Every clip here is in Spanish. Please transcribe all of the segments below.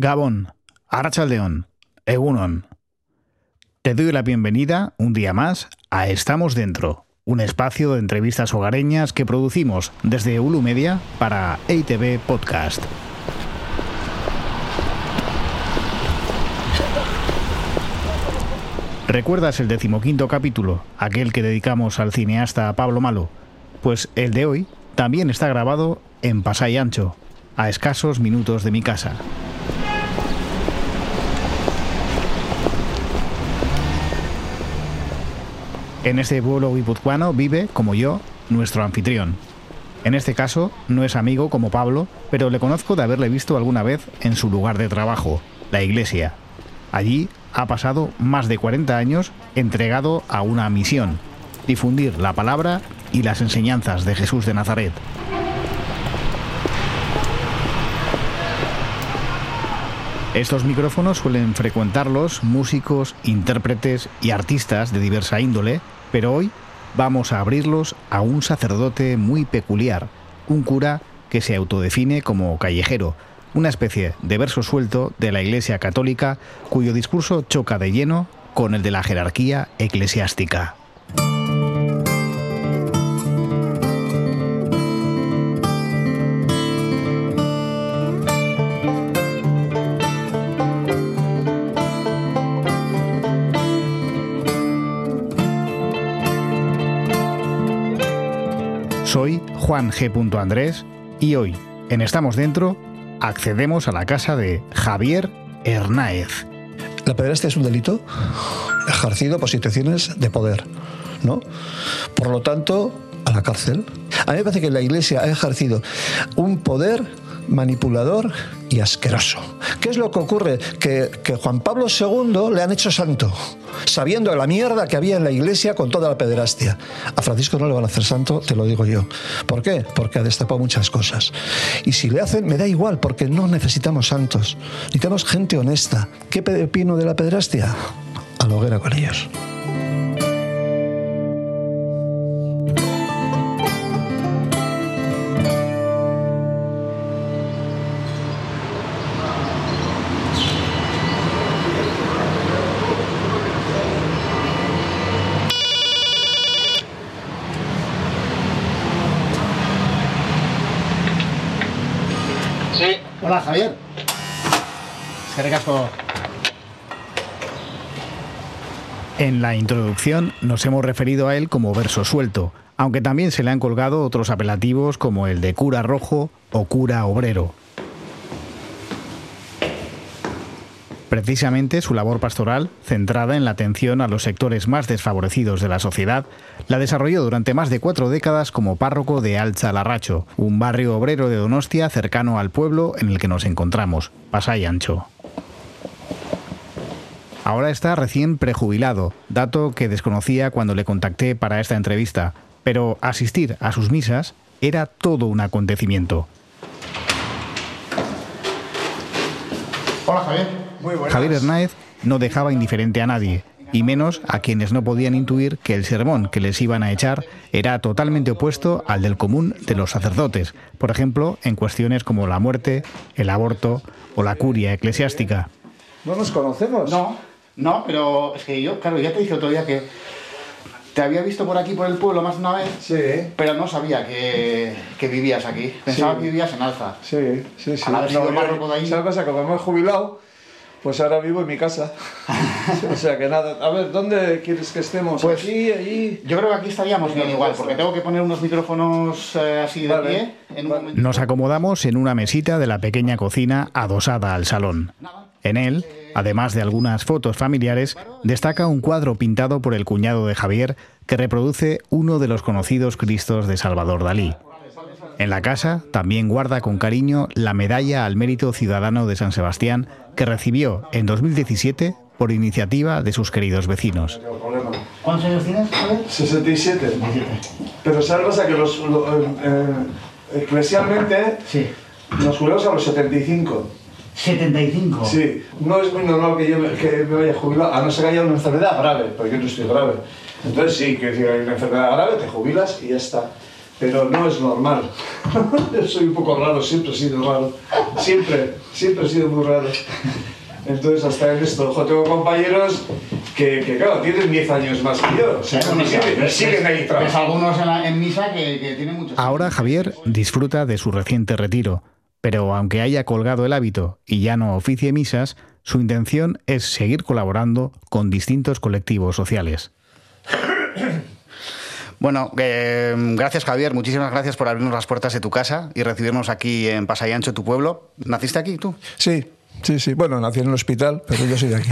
Gabón, Arrachaldeón, Egunon. Te doy la bienvenida un día más a Estamos Dentro, un espacio de entrevistas hogareñas que producimos desde Ulu Media para EITV Podcast. ¿Recuerdas el decimoquinto capítulo, aquel que dedicamos al cineasta Pablo Malo? Pues el de hoy también está grabado en Pasay Ancho, a escasos minutos de mi casa. En este pueblo guipuzcoano vive, como yo, nuestro anfitrión. En este caso, no es amigo como Pablo, pero le conozco de haberle visto alguna vez en su lugar de trabajo, la iglesia. Allí ha pasado más de 40 años entregado a una misión, difundir la palabra y las enseñanzas de Jesús de Nazaret. Estos micrófonos suelen frecuentarlos músicos, intérpretes y artistas de diversa índole, pero hoy vamos a abrirlos a un sacerdote muy peculiar, un cura que se autodefine como callejero, una especie de verso suelto de la Iglesia Católica cuyo discurso choca de lleno con el de la jerarquía eclesiástica. Soy Juan G. Andrés y hoy, en Estamos Dentro, accedemos a la casa de Javier Hernáez. La pederastia es un delito ejercido por situaciones de poder, ¿no? Por lo tanto, a la cárcel. A mí me parece que la Iglesia ha ejercido un poder manipulador y asqueroso. ¿Qué es lo que ocurre? Que, que, Juan Pablo II le han hecho santo, sabiendo la mierda que había en la iglesia con toda la pederastia. A Francisco no le van a hacer santo, te lo digo yo. ¿Por qué? Porque ha destapado muchas cosas. Y si le hacen, me da igual, porque no necesitamos santos. Necesitamos gente honesta. ¿Qué opino de la pederastia? A la hoguera con ellos. Javier. Qué recasco. En la introducción nos hemos referido a él como verso suelto, aunque también se le han colgado otros apelativos como el de cura rojo o cura obrero. Precisamente su labor pastoral, centrada en la atención a los sectores más desfavorecidos de la sociedad, la desarrolló durante más de cuatro décadas como párroco de Alza Larracho, un barrio obrero de Donostia cercano al pueblo en el que nos encontramos, Pasay Ancho. Ahora está recién prejubilado, dato que desconocía cuando le contacté para esta entrevista, pero asistir a sus misas era todo un acontecimiento. Hola Javier. Javier Hernáez no dejaba indiferente a nadie, y menos a quienes no podían intuir que el sermón que les iban a echar era totalmente opuesto al del común de los sacerdotes, por ejemplo, en cuestiones como la muerte, el aborto o la curia eclesiástica. ¿No nos conocemos? No, no, pero es que yo, claro, ya te dije otro día que te había visto por aquí, por el pueblo, más de una vez, Sí, pero no sabía que, que vivías aquí. Pensaba Sí. que vivías en Alza. sí, sí. sí. Al haber sido yo- párroco de ahí. ¿Sabes qué pasa? Como me he jubilado, pues ahora vivo en mi casa. o sea que nada. A ver, ¿dónde quieres que estemos? Pues- aquí, allí. Yo creo que aquí estaríamos bien igual, pues porque está. tengo que poner unos micrófonos eh, así de Vale, pie en un vale. momento. Nos acomodamos en una mesita de la pequeña cocina adosada al salón. En él, además de algunas fotos familiares, destaca un cuadro pintado por el cuñado de Javier que reproduce uno de los conocidos Cristos de Salvador Dalí. En la casa también guarda con cariño la medalla al mérito ciudadano de San Sebastián que recibió en 2017 por iniciativa de sus queridos vecinos. ¿Cuántos años tienes, Javier? 67. Pero ¿sabes qué pasa? Que los, lo- eh, eh, eclesialmente Sí. nos jubilamos a los 75. 75. Sí, no es muy normal que yo me, que me vaya jubilado, a no ser que haya una enfermedad grave, porque yo no estoy grave. Entonces sí, que si hay una enfermedad grave te jubilas y ya está. Pero no es normal. Soy un poco raro, siempre he sido raro. Siempre, siempre he sido muy raro. Entonces, hasta en esto, ojo, tengo compañeros que, que, claro, tienen 10 años más que yo. O sea, siguen, ahí trabajando. algunos en, misa que, que tienen muchos Ahora Javier disfruta de su reciente retiro, pero aunque haya colgado el hábito y ya no oficie misas, su intención es seguir colaborando con distintos colectivos sociales. Bueno, eh, gracias Javier, muchísimas gracias por abrirnos las puertas de tu casa y recibirnos aquí en Pasayancho, tu pueblo. ¿Naciste aquí tú? Sí, Sí, sí. Bueno, nací en el hospital, pero yo soy de aquí.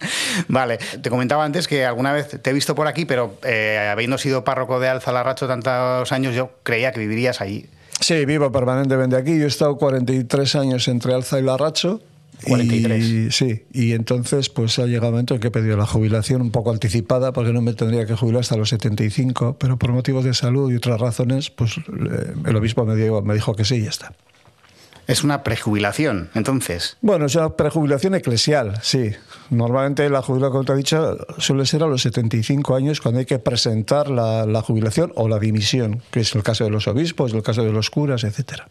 vale. Te comentaba antes que alguna vez te he visto por aquí, pero eh, habiendo sido párroco de Alza Larracho tantos años, yo creía que vivirías allí. Sí, vivo permanentemente aquí. Yo he estado 43 años entre Alza y Larracho. 43. Y, sí, y entonces pues ha llegado el momento en que he pedido la jubilación un poco anticipada porque no me tendría que jubilar hasta los 75, pero por motivos de salud y otras razones, pues eh, el obispo me dijo, me dijo que sí y ya está. Es una prejubilación, entonces. Bueno, es una prejubilación eclesial, sí. Normalmente la jubilación, como te he dicho, suele ser a los 75 años cuando hay que presentar la, la jubilación o la dimisión, que es el caso de los obispos, el caso de los curas, etcétera.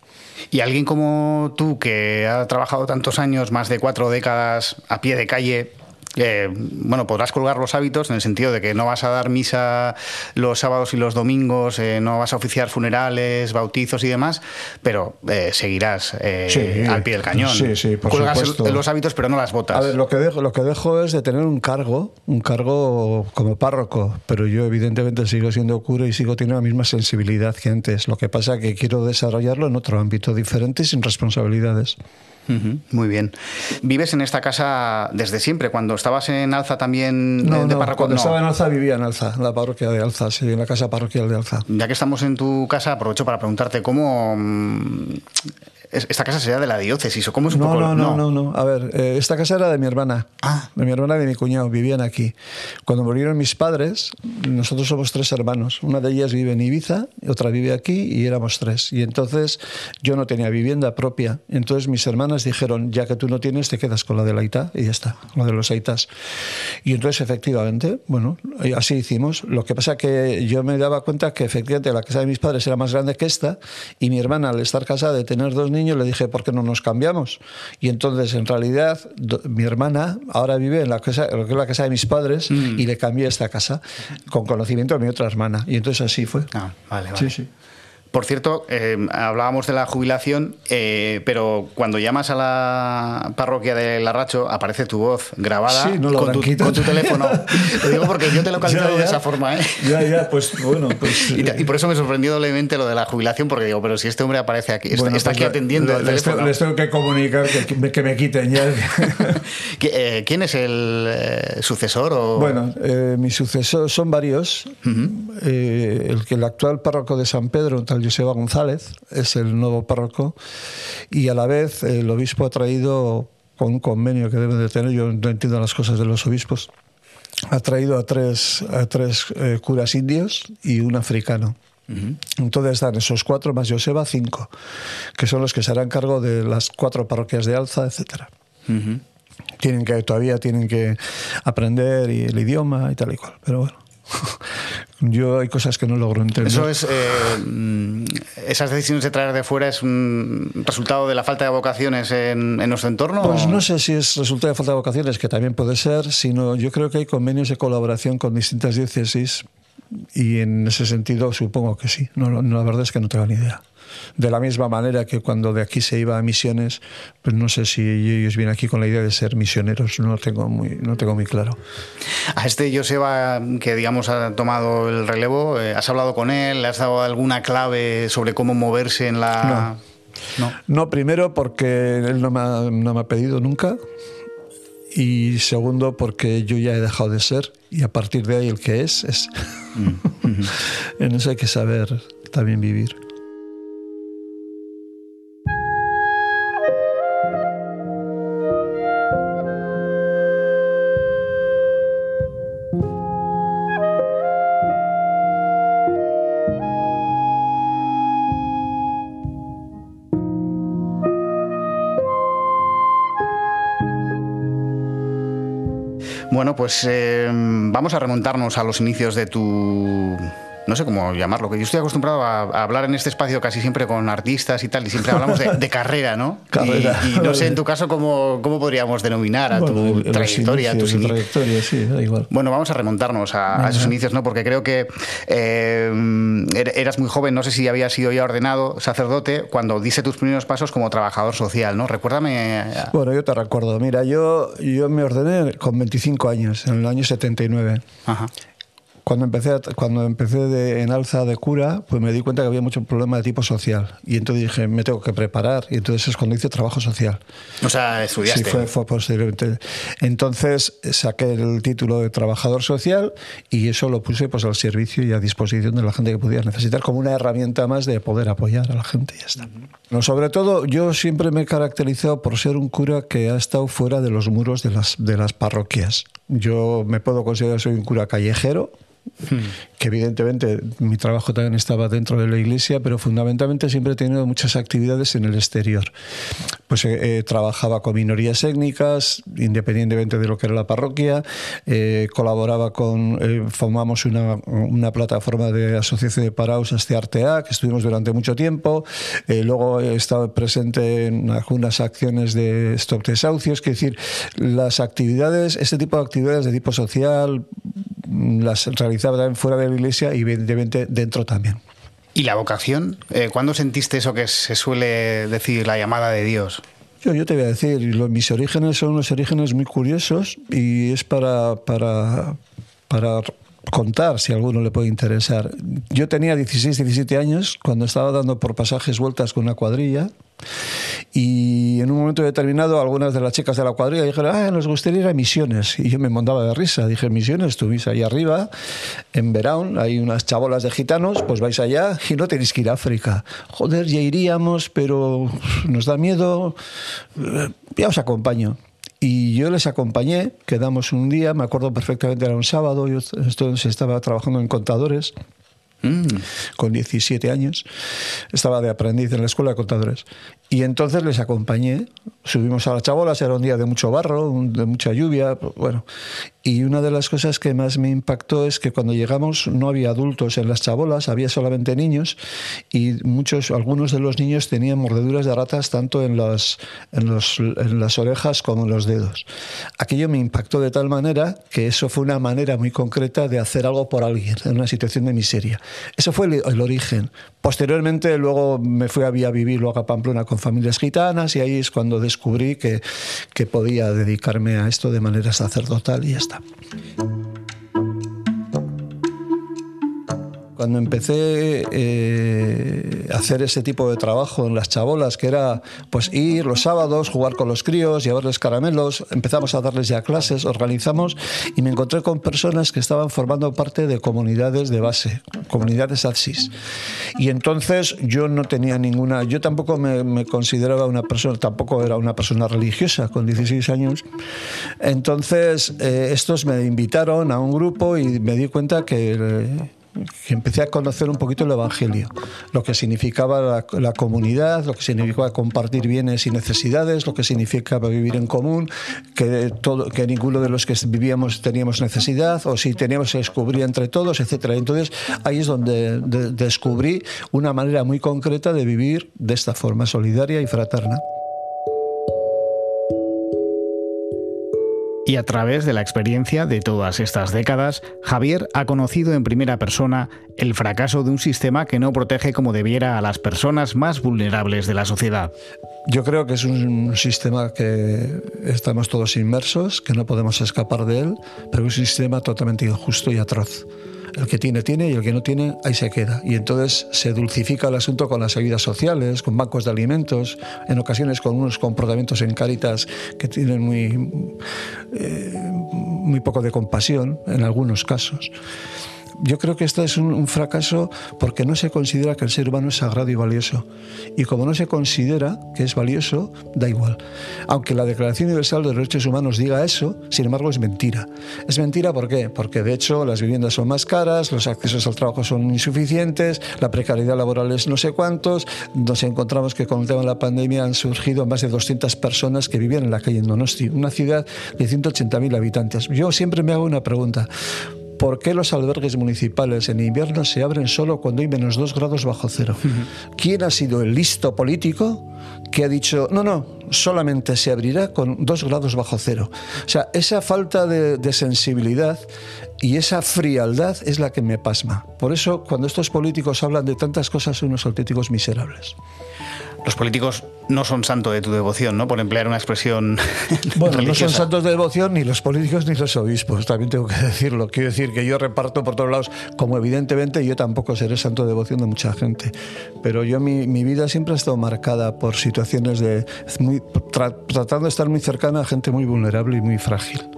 Y alguien como tú, que ha trabajado tantos años, más de cuatro décadas a pie de calle, eh, bueno, podrás colgar los hábitos en el sentido de que no vas a dar misa los sábados y los domingos, eh, no vas a oficiar funerales, bautizos y demás, pero eh, seguirás al pie del cañón. Sí, sí, por Colgas los hábitos, pero no las botas. A ver, lo que, dejo, lo que dejo es de tener un cargo, un cargo como párroco, pero yo evidentemente sigo siendo cura y sigo teniendo la misma sensibilidad que antes. Lo que pasa es que quiero desarrollarlo en otro ámbito diferente y sin responsabilidades. Muy bien. ¿Vives en esta casa desde siempre? Cuando estabas en Alza también no, de no, Cuando estaba en Alza vivía en Alza, en la parroquia de Alza, sí, en la casa parroquial de Alza. Ya que estamos en tu casa, aprovecho para preguntarte cómo mm, esta casa sería de la diócesis o cómo es un no, poco no no no. no a ver eh, esta casa era de mi hermana. Ah. de mi hermana y de mi cuñado vivían aquí. Cuando murieron mis padres nosotros somos tres hermanos. Una de ellas vive en Ibiza otra vive aquí y éramos tres. Y entonces yo no tenía vivienda propia. Entonces mis hermanas dijeron ya que tú no tienes te quedas con la de la Ita y ya está la de los Aitas y entonces efectivamente bueno así hicimos. Lo que pasa que yo me daba cuenta que efectivamente la casa de mis padres era más grande que esta y mi hermana al estar casada de tener dos niños le dije, ¿por qué no nos cambiamos? Y entonces, en realidad, mi hermana ahora vive en la casa, lo que es la casa de mis padres mm. y le cambié esta casa con conocimiento de mi otra hermana. Y entonces así fue. Ah, vale, vale. Sí, sí. Por cierto, eh, hablábamos de la jubilación, eh, pero cuando llamas a la parroquia de Larracho aparece tu voz grabada con, tu, teléfono. Lo digo porque yo te he localizado de esa forma. ¿eh? Ya, ya, pues bueno. Pues, y, por eso me sorprendió doblemente lo de la jubilación, porque digo, pero si este hombre aparece aquí, está, pues aquí atendiendo. les, tengo, que comunicar que, me, quiten ya. ¿Quién es el sucesor? O? Bueno, mis sucesores son varios. el que el actual párroco de San Pedro, tal Joseba González, es el nuevo párroco, y a la vez el obispo ha traído, con un convenio que deben de tener, yo no entiendo las cosas de los obispos, ha traído a tres, a tres eh, curas indios y un africano. Entonces están esos cuatro más Joseba, cinco, que son los que se harán cargo de las cuatro parroquias de Alza, etcétera. Tienen que, todavía tienen que aprender y el idioma y tal y cual, pero bueno. Yo hay cosas que no logro entender. Eso es, eh, esas decisiones de traer de fuera es un resultado de la falta de vocaciones en, nuestro entorno. Pues no sé si es resultado de falta de vocaciones, que también puede ser, sino yo creo que hay convenios de colaboración con distintas diócesis y en ese sentido supongo que sí. No, la verdad es que no tengo ni idea. De la misma manera que cuando de aquí se iba a misiones, pues no sé si ellos vienen aquí con la idea de ser misioneros, no lo tengo muy, no tengo muy claro. A este Joseba, que digamos ha tomado el relevo, eh, ¿has hablado con él? ¿Le has dado alguna clave sobre cómo moverse en la...? No, no. primero porque él no me, ha, no me ha pedido nunca y segundo porque yo ya he dejado de ser y a partir de ahí el que es es. Mm, en eso hay que saber también vivir. Pues eh, vamos a remontarnos a los inicios de tu no sé cómo llamarlo, que yo estoy acostumbrado a, hablar en este espacio casi siempre con artistas y tal, y siempre hablamos de, carrera, ¿no? Carrera. Y, no sé, en tu caso, ¿cómo, cómo podríamos denominar a tu trayectoria? a tus trayectoria, sí, da igual. Bueno, vamos a remontarnos a, esos inicios, ¿no? Porque creo que eh, er, eras muy joven, no sé si habías sido ya ordenado sacerdote cuando diste tus primeros pasos como trabajador social, ¿no? Recuérdame. Bueno, yo te recuerdo. Mira, yo, yo me ordené con 25 años, en el año 79. Ajá. Cuando empecé, cuando empecé de, en alza de cura, pues me di cuenta que había mucho problema de tipo social. Y entonces dije, me tengo que preparar. Y entonces es cuando hice trabajo social. O sea, estudiaste. Sí, fue, fue posteriormente. Entonces saqué el título de trabajador social y eso lo puse pues al servicio y a disposición de la gente que pudiera necesitar como una herramienta más de poder apoyar a la gente y ya está. no, sobre todo, yo siempre me he caracterizado por ser un cura que ha estado fuera de los muros de las, de las parroquias. Yo me puedo considerar soy un cura callejero, que evidentemente mi trabajo también estaba dentro de la iglesia, pero fundamentalmente siempre he tenido muchas actividades en el exterior. Pues eh, eh, trabajaba con minorías étnicas, independientemente de lo que era la parroquia, eh, colaboraba con, formamos una, una, plataforma de asociación de paraos, este Artea, que estuvimos durante mucho tiempo, luego he estado presente en algunas acciones de Stop Desahucios, es decir, las actividades, este tipo de actividades de tipo social, las realizaba fuera de la iglesia y evidentemente dentro también. ¿Y la vocación? Eh, ¿Cuándo sentiste eso que se suele decir, la llamada de Dios? Yo, yo te voy a decir, mis orígenes son unos orígenes muy curiosos y es para, para, para contar si a alguno le puede interesar. Yo tenía 16, 17 años cuando estaba dando por pasajes vueltas con una cuadrilla y en un momento determinado algunas de las chicas de la cuadrilla dijeron, ah, nos gustaría ir a Misiones. Y yo me montaba de risa. Dije, Misiones, estuvís ahí arriba, en Verón, hay unas chabolas de gitanos, pues vais allá y no tenéis que ir a África. Joder, ya iríamos, pero nos da miedo. Ya os acompaño. Y yo les acompañé, quedamos un día, me acuerdo perfectamente, era un sábado, yo estaba trabajando en contadores, mm. con 17 años, estaba de aprendiz en la escuela de contadores. Y entonces les acompañé, subimos a las chabolas, era un día de mucho barro, de mucha lluvia, bueno. Y una de las cosas que más me impactó es que cuando llegamos no había adultos en las chabolas, había solamente niños y muchos, algunos de los niños tenían mordeduras de ratas tanto en las, en, los, en las orejas como en los dedos. Aquello me impactó de tal manera que eso fue una manera muy concreta de hacer algo por alguien en una situación de miseria. Eso fue el, el origen. Posteriormente luego me fui a, vivir luego a Pamplona con familias gitanas y ahí es cuando descubrí que, que podía dedicarme a esto de manera sacerdotal y ya está. up. Cuando empecé eh, a hacer ese tipo de trabajo en las chabolas, que era pues ir los sábados, jugar con los críos, llevarles caramelos, empezamos a darles ya clases, organizamos y me encontré con personas que estaban formando parte de comunidades de base, comunidades ADSIS. Y entonces yo no tenía ninguna, yo tampoco me, consideraba una persona, tampoco era una persona religiosa con 16 años. Entonces eh, estos me invitaron a un grupo y me di cuenta que empecé a conocer un poquito el Evangelio, lo que significaba la, comunidad, lo que significaba compartir bienes y necesidades, lo que significaba vivir en común, que, todo, que ninguno de los que vivíamos teníamos necesidad, o si teníamos se descubrir entre todos, etc. Entonces ahí es donde descubrí una manera muy concreta de vivir de esta forma solidaria y fraterna. Y a través de la experiencia de todas estas décadas, Javier ha conocido en primera persona el fracaso de un sistema que no protege como debiera a las personas más vulnerables de la sociedad. Yo creo que es un sistema que estamos todos inmersos, que no podemos escapar de él, pero es un sistema totalmente injusto y atroz. El que tiene, tiene y el que no tiene, ahí se queda. Y entonces se dulcifica el asunto con las ayudas sociales, con bancos de alimentos, en ocasiones con unos comportamientos en Cáritas que tienen muy, eh, muy poco de compasión en algunos casos. Yo creo que esto es un, fracaso porque no se considera que el ser humano es sagrado y valioso. Y como no se considera que es valioso, da igual. Aunque la Declaración Universal de los Derechos Humanos diga eso, sin embargo es mentira. Es mentira ¿por qué? Porque de hecho las viviendas son más caras, los accesos al trabajo son insuficientes, la precariedad laboral es no sé cuántos. Nos encontramos que con el tema de la pandemia han surgido más de 200 personas que vivían en la calle en Donosti, una ciudad de 180.000 habitantes. Yo siempre me hago una pregunta. ¿Por qué los albergues municipales en invierno se abren solo cuando hay menos dos grados bajo cero? ¿Quién ha sido el listo político que ha dicho, no, no, solamente se abrirá con dos grados bajo cero? O sea, esa falta de, de sensibilidad y esa frialdad es la que me pasma. Por eso, cuando estos políticos hablan de tantas cosas, son unos auténticos miserables los políticos no son santos de tu devoción, ¿no? Por emplear una expresión. Bueno, no son santos de devoción ni los políticos ni los obispos, también tengo que decirlo. Quiero decir que yo reparto por todos lados, como evidentemente yo tampoco seré santo de devoción de mucha gente. Pero yo, mi, mi vida siempre ha estado marcada por situaciones de. Muy, tratando de estar muy cercana a gente muy vulnerable y muy frágil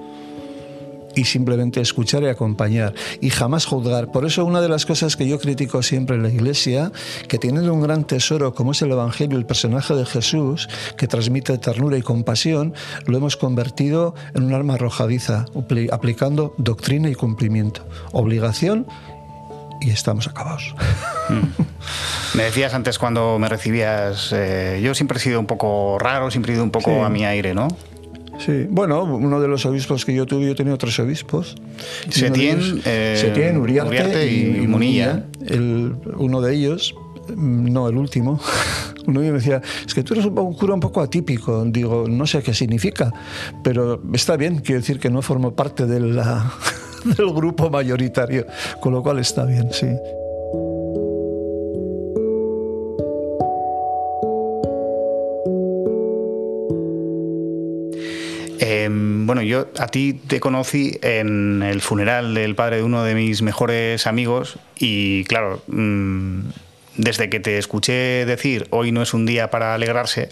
y simplemente escuchar y acompañar y jamás juzgar. Por eso una de las cosas que yo critico siempre en la Iglesia, que tienen un gran tesoro como es el Evangelio, el personaje de Jesús, que transmite ternura y compasión, lo hemos convertido en un arma arrojadiza, aplicando doctrina y cumplimiento, obligación y estamos acabados. Mm. Me decías antes cuando me recibías, eh, yo siempre he sido un poco raro, siempre he ido un poco a mi aire, ¿no? Sí, bueno, uno de los obispos que yo tuve, yo he tenido tres obispos. Setién, eh, Uriarte, y, Munilla. El, uno de ellos, mm, no el último, uno de ellos me decía, es que tú eres un, cura un poco atípico. Digo, no sé qué significa, pero está bien, quiero decir que no formo parte de la, del grupo mayoritario, con lo cual está bien, sí. Bueno, yo a ti te conocí en el funeral del padre de uno de mis mejores amigos y claro, mm, desde que te escuché decir hoy no es un día para alegrarse,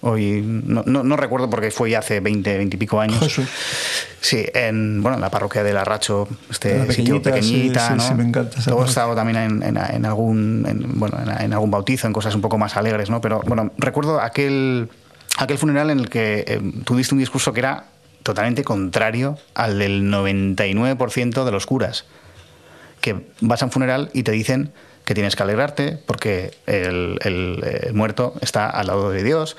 hoy no, recuerdo porque fue ya hace 20, 20 y pico años. Sí, en bueno, la parroquia del Arracho, este sitio pequeñita, ¿no? me encanta Todo estaba también en, algún bueno, en, algún bautizo, en cosas un poco más alegres, ¿no? Pero bueno, recuerdo aquel aquel funeral en el que eh, tuviste un discurso que era totalmente contrario al del 99% de los curas, que vas a un funeral y te dicen que tienes que alegrarte porque el, muerto está al lado de Dios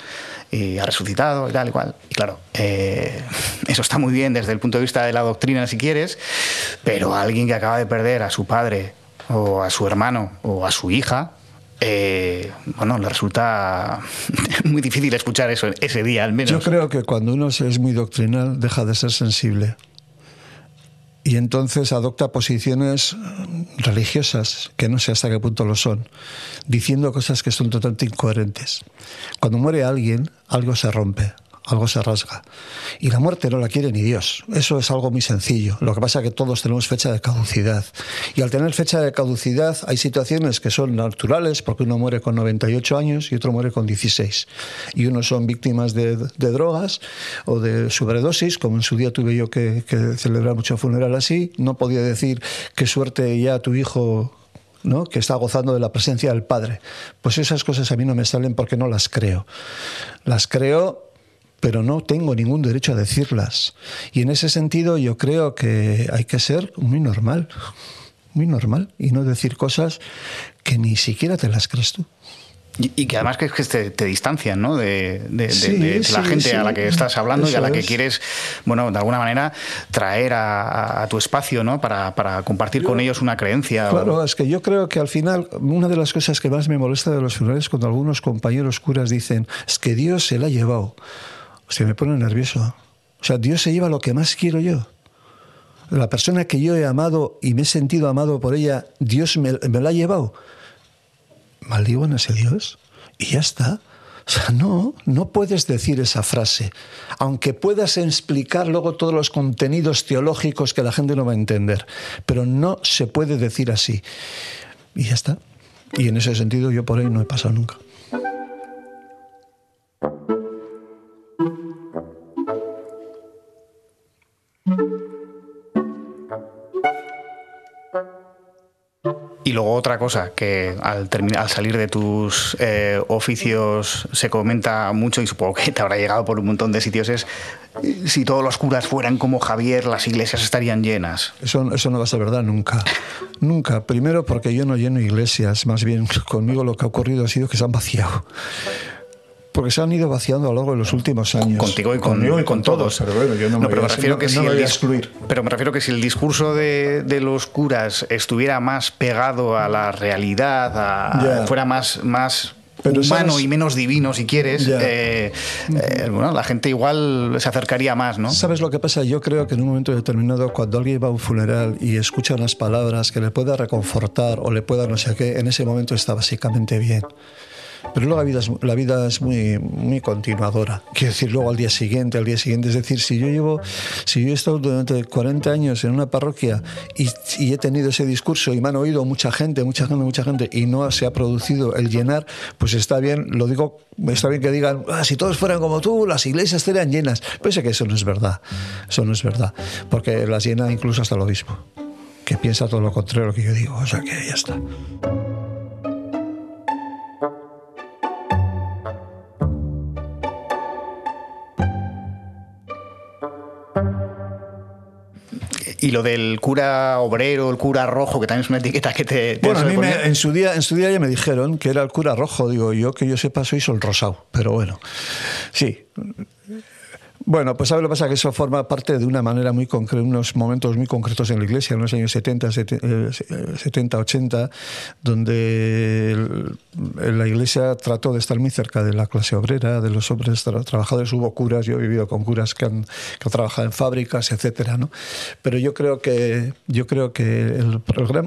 y ha resucitado y tal y cual. Y claro, eh, eso está muy bien desde el punto de vista de la doctrina si quieres, pero alguien que acaba de perder a su padre o a su hermano o a su hija, eh, bueno, le resulta muy difícil escuchar eso ese día al menos. Yo creo que cuando uno es muy doctrinal deja de ser sensible y entonces adopta posiciones religiosas que no sé hasta qué punto lo son, diciendo cosas que son totalmente incoherentes. Cuando muere alguien, algo se rompe algo se rasga. Y la muerte no la quiere ni Dios. Eso es algo muy sencillo. Lo que pasa es que todos tenemos fecha de caducidad. Y al tener fecha de caducidad hay situaciones que son naturales, porque uno muere con 98 años y otro muere con 16. Y unos son víctimas de, drogas o de sobredosis, como en su día tuve yo que, que celebrar mucho funeral así. No podía decir qué suerte ya tu hijo ¿no? que está gozando de la presencia del Padre. Pues esas cosas a mí no me salen porque no las creo. Las creo pero no tengo ningún derecho a decirlas. Y en ese sentido yo creo que hay que ser muy normal, muy normal, y no decir cosas que ni siquiera te las crees tú. Y, que además que, te, te, distancian ¿no? de, la gente a la que estás hablando y a la que quieres, bueno, de alguna manera traer a, tu espacio ¿no? para, compartir con ellos una creencia. Claro, es que yo creo que al final una de las cosas que más me molesta de los funerales cuando algunos compañeros curas dicen es que Dios se la ha llevado se me pone nervioso. O sea, Dios se lleva lo que más quiero yo. La persona que yo he amado y me he sentido amado por ella, Dios me, la ha llevado. Maldigo ese Dios y ya está. O sea, no, no puedes decir esa frase, aunque puedas explicar luego todos los contenidos teológicos que la gente no va a entender, pero no se puede decir así. Y ya está. Y en ese sentido yo por ahí no he pasado nunca. Y luego otra cosa que al, al salir de tus eh, oficios se comenta mucho y supongo que te habrá llegado por un montón de sitios es si todos los curas fueran como Javier, las iglesias estarían llenas. Eso, eso no va a ser verdad nunca. nunca. Primero porque yo no lleno iglesias, más bien conmigo lo que ha ocurrido ha sido que se han vaciado porque se han ido vaciando a lo largo de los últimos años. Contigo y con, todos. Pero bueno, yo no, me, refiero que si el excluir. Pero me refiero que si el discurso de, los curas estuviera más pegado a la realidad, fuera más, más humano y menos divino, si quieres, eh, eh, bueno, la gente igual se acercaría más, ¿no? ¿Sabes lo que pasa? Yo creo que en un momento determinado, cuando alguien va a un funeral y escucha unas palabras que le pueda reconfortar o le pueda no sé qué, en ese momento está básicamente bien. Pero luego la vida es, la vida es muy, muy continuadora. Quiero decir, luego al día siguiente, al día siguiente. Es decir, si yo llevo, si yo he estado durante 40 años en una parroquia y, y he tenido ese discurso y me han oído mucha gente, mucha gente, mucha gente, y no se ha producido el llenar, pues está bien, lo digo, está bien que digan, ah, si todos fueran como tú, las iglesias estarían llenas. Pues que eso no es verdad. Eso no es verdad. Porque las llena incluso hasta el obispo, que piensa todo lo contrario a lo que yo digo. O sea que ya está. Y lo del cura obrero, el cura rojo, que también es una etiqueta que te... bueno, a mí en, su día, en su día ya me dijeron que era el cura rojo. Digo, yo que yo sepa soy sol rosado. Pero bueno, sí, bueno, pues ¿sabes lo que pasa? Que eso forma parte de una manera muy concreta, unos momentos muy concretos en la iglesia, en los años 70, 70, 80, donde la iglesia trató de estar muy cerca de la clase obrera, de los hombres trabajadores. Hubo curas, yo he vivido con curas que han, trabajado en fábricas, etcétera, ¿no? Pero yo creo que, yo creo que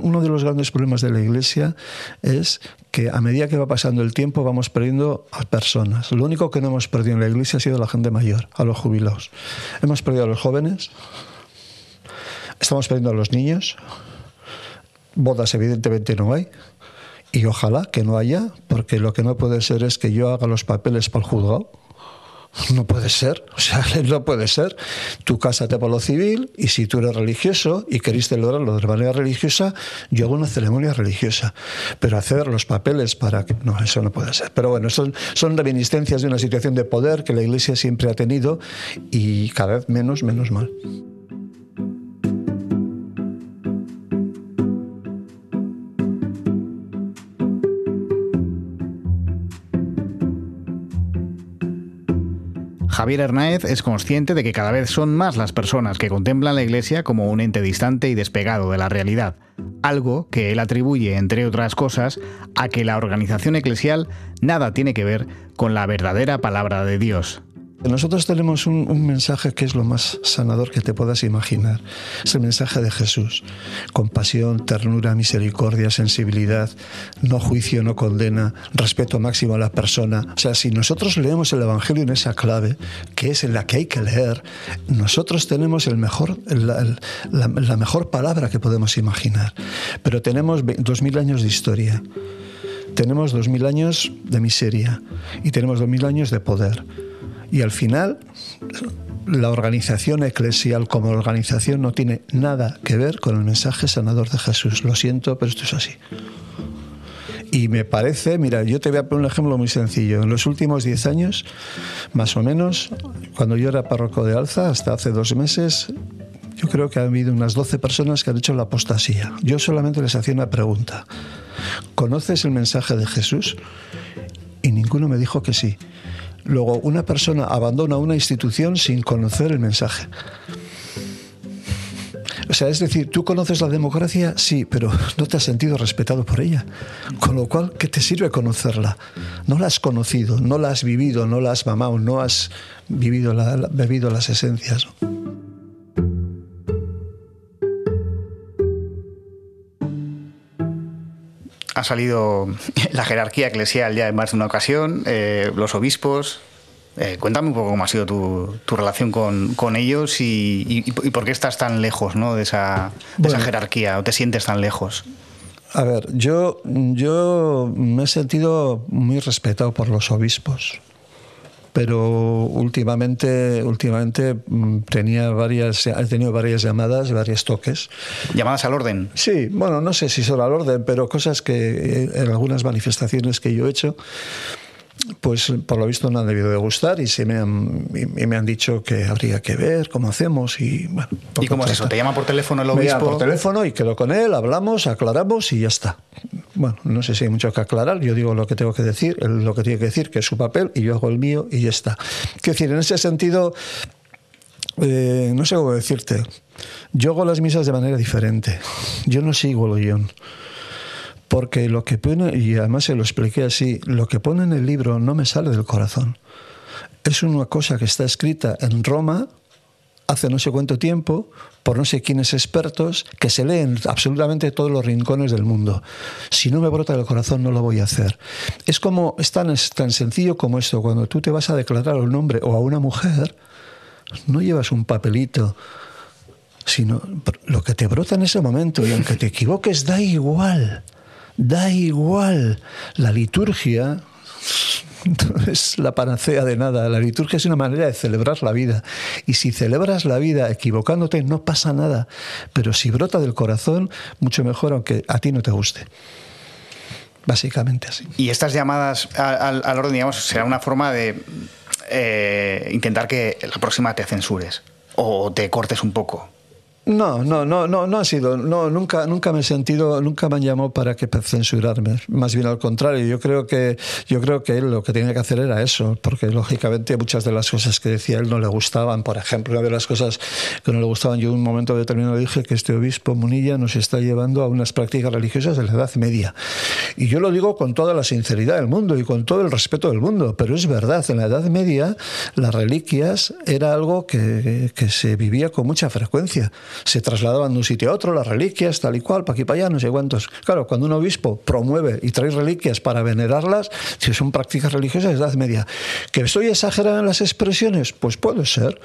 uno de los grandes problemas de la iglesia es que a medida que va pasando el tiempo vamos perdiendo a personas. Lo único que no hemos perdido en la iglesia ha sido la gente mayor, a los jubilados. Hemos perdido a los jóvenes, estamos perdiendo a los niños, bodas evidentemente no hay, y ojalá que no haya, porque lo que no puede ser es que yo haga los papeles para el juzgado no puede ser, o sea, no puede ser. Tu cásate por lo civil y si tú eres religioso y queréis celebrarlo de manera religiosa, yo hago una ceremonia religiosa. Pero hacer los papeles para que... No, eso no puede ser. Pero bueno, son, son reminiscencias de una situación de poder que la Iglesia siempre ha tenido y cada vez menos, menos mal. Javier Hernáez es consciente de que cada vez son más las personas que contemplan la Iglesia como un ente distante y despegado de la realidad, algo que él atribuye, entre otras cosas, a que la organización eclesial nada tiene que ver con la verdadera palabra de Dios. Nosotros tenemos un, mensaje que es lo más sanador que te puedas imaginar. Es el mensaje de Jesús. Compasión, ternura, misericordia, sensibilidad, no juicio, no condena, respeto máximo a la persona. O sea, si nosotros leemos el Evangelio en esa clave, que es en la que hay que leer, nosotros tenemos el mejor, la, mejor palabra que podemos imaginar. Pero tenemos dos mil años de historia. Tenemos dos mil años de miseria y tenemos dos mil años de poder. Y al final, la organización eclesial como organización no tiene nada que ver con el mensaje sanador de Jesús. Lo siento, pero esto es así. Y me parece, mira, yo te voy a poner un ejemplo muy sencillo. En los últimos 10 años, más o menos, cuando yo era párroco de Alza, hasta hace dos meses, yo creo que ha habido unas 12 personas que han hecho la apostasía. Yo solamente les hacía una pregunta. ¿Conoces el mensaje de Jesús? Y ninguno me dijo que sí. Luego, una persona abandona una institución sin conocer el mensaje. O sea, es decir, tú conoces la democracia, sí, pero no te has sentido respetado por ella. Con lo cual, ¿qué te sirve conocerla? No la has conocido, no la has vivido, no la has mamado, no has vivido bebido las esencias. Ha salido la jerarquía eclesial ya en más de una ocasión, eh, los obispos. Eh, cuéntame un poco cómo ha sido tu, relación con, ellos y, por qué estás tan lejos ¿no? de, esa, esa jerarquía o te sientes tan lejos. A ver, yo, yo me he sentido muy respetado por los obispos pero últimamente, últimamente mm, tenía varias, he tenido varias llamadas, varios toques. ¿Llamadas al orden? Sí, bueno, no sé si son al orden, pero cosas que eh, en algunas manifestaciones que yo he hecho, pues por lo visto no han debido de gustar y se me han, y, me han dicho que habría que ver cómo hacemos y bueno. ¿Y cómo es eso? ¿Te llama por teléfono el obispo? Me llama por teléfono y quedo con él, hablamos, aclaramos y ya está. bueno, no sé si hay mucho que aclarar, yo digo lo que tengo que decir, lo que tiene que decir, que es su papel, y yo hago el mío y ya está. Quiero decir, en ese sentido, eh, no sé cómo decirte, yo hago las misas de manera diferente, yo no sigo el guion. Porque lo que pone, y además se lo expliqué así, lo que pone en el libro no me sale del corazón. Es una cosa que está escrita en Roma hace no sé cuánto tiempo, por no sé quiénes expertos, que se leen absolutamente todos los rincones del mundo. Si no me brota del corazón, no lo voy a hacer. Es como, es tan, tan sencillo como esto, cuando tú te vas a declarar a un hombre o a una mujer, no llevas un papelito, sino lo que te brota en ese momento, y aunque te equivoques, da igual, da igual. La liturgia es la panacea de nada. La liturgia es una manera de celebrar la vida. Y si celebras la vida equivocándote, no pasa nada. Pero si brota del corazón, mucho mejor, aunque a ti no te guste. Básicamente así. Y estas llamadas al, orden, digamos, será una forma de eh, intentar que la próxima te censures o te cortes un poco. No, no, no, no, no ha sido, no, nunca, nunca me he sentido, nunca me han llamado para que censurarme. Más bien al contrario, yo creo que, yo creo que él lo que tenía que hacer era eso, porque lógicamente muchas de las cosas que decía él no le gustaban. Por ejemplo, una de las cosas que no le gustaban, yo en un momento determinado dije que este obispo Munilla nos está llevando a unas prácticas religiosas de la Edad Media. Y yo lo digo con toda la sinceridad del mundo y con todo el respeto del mundo, pero es verdad, en la Edad Media las reliquias era algo que, que se vivía con mucha frecuencia se trasladaban de un sitio a otro, las reliquias, tal y cual, para aquí para allá, no sé cuántos. Claro, cuando un obispo promueve y trae reliquias para venerarlas, si son prácticas religiosas de edad media. ¿Que estoy exagerando en las expresiones? Pues puede ser,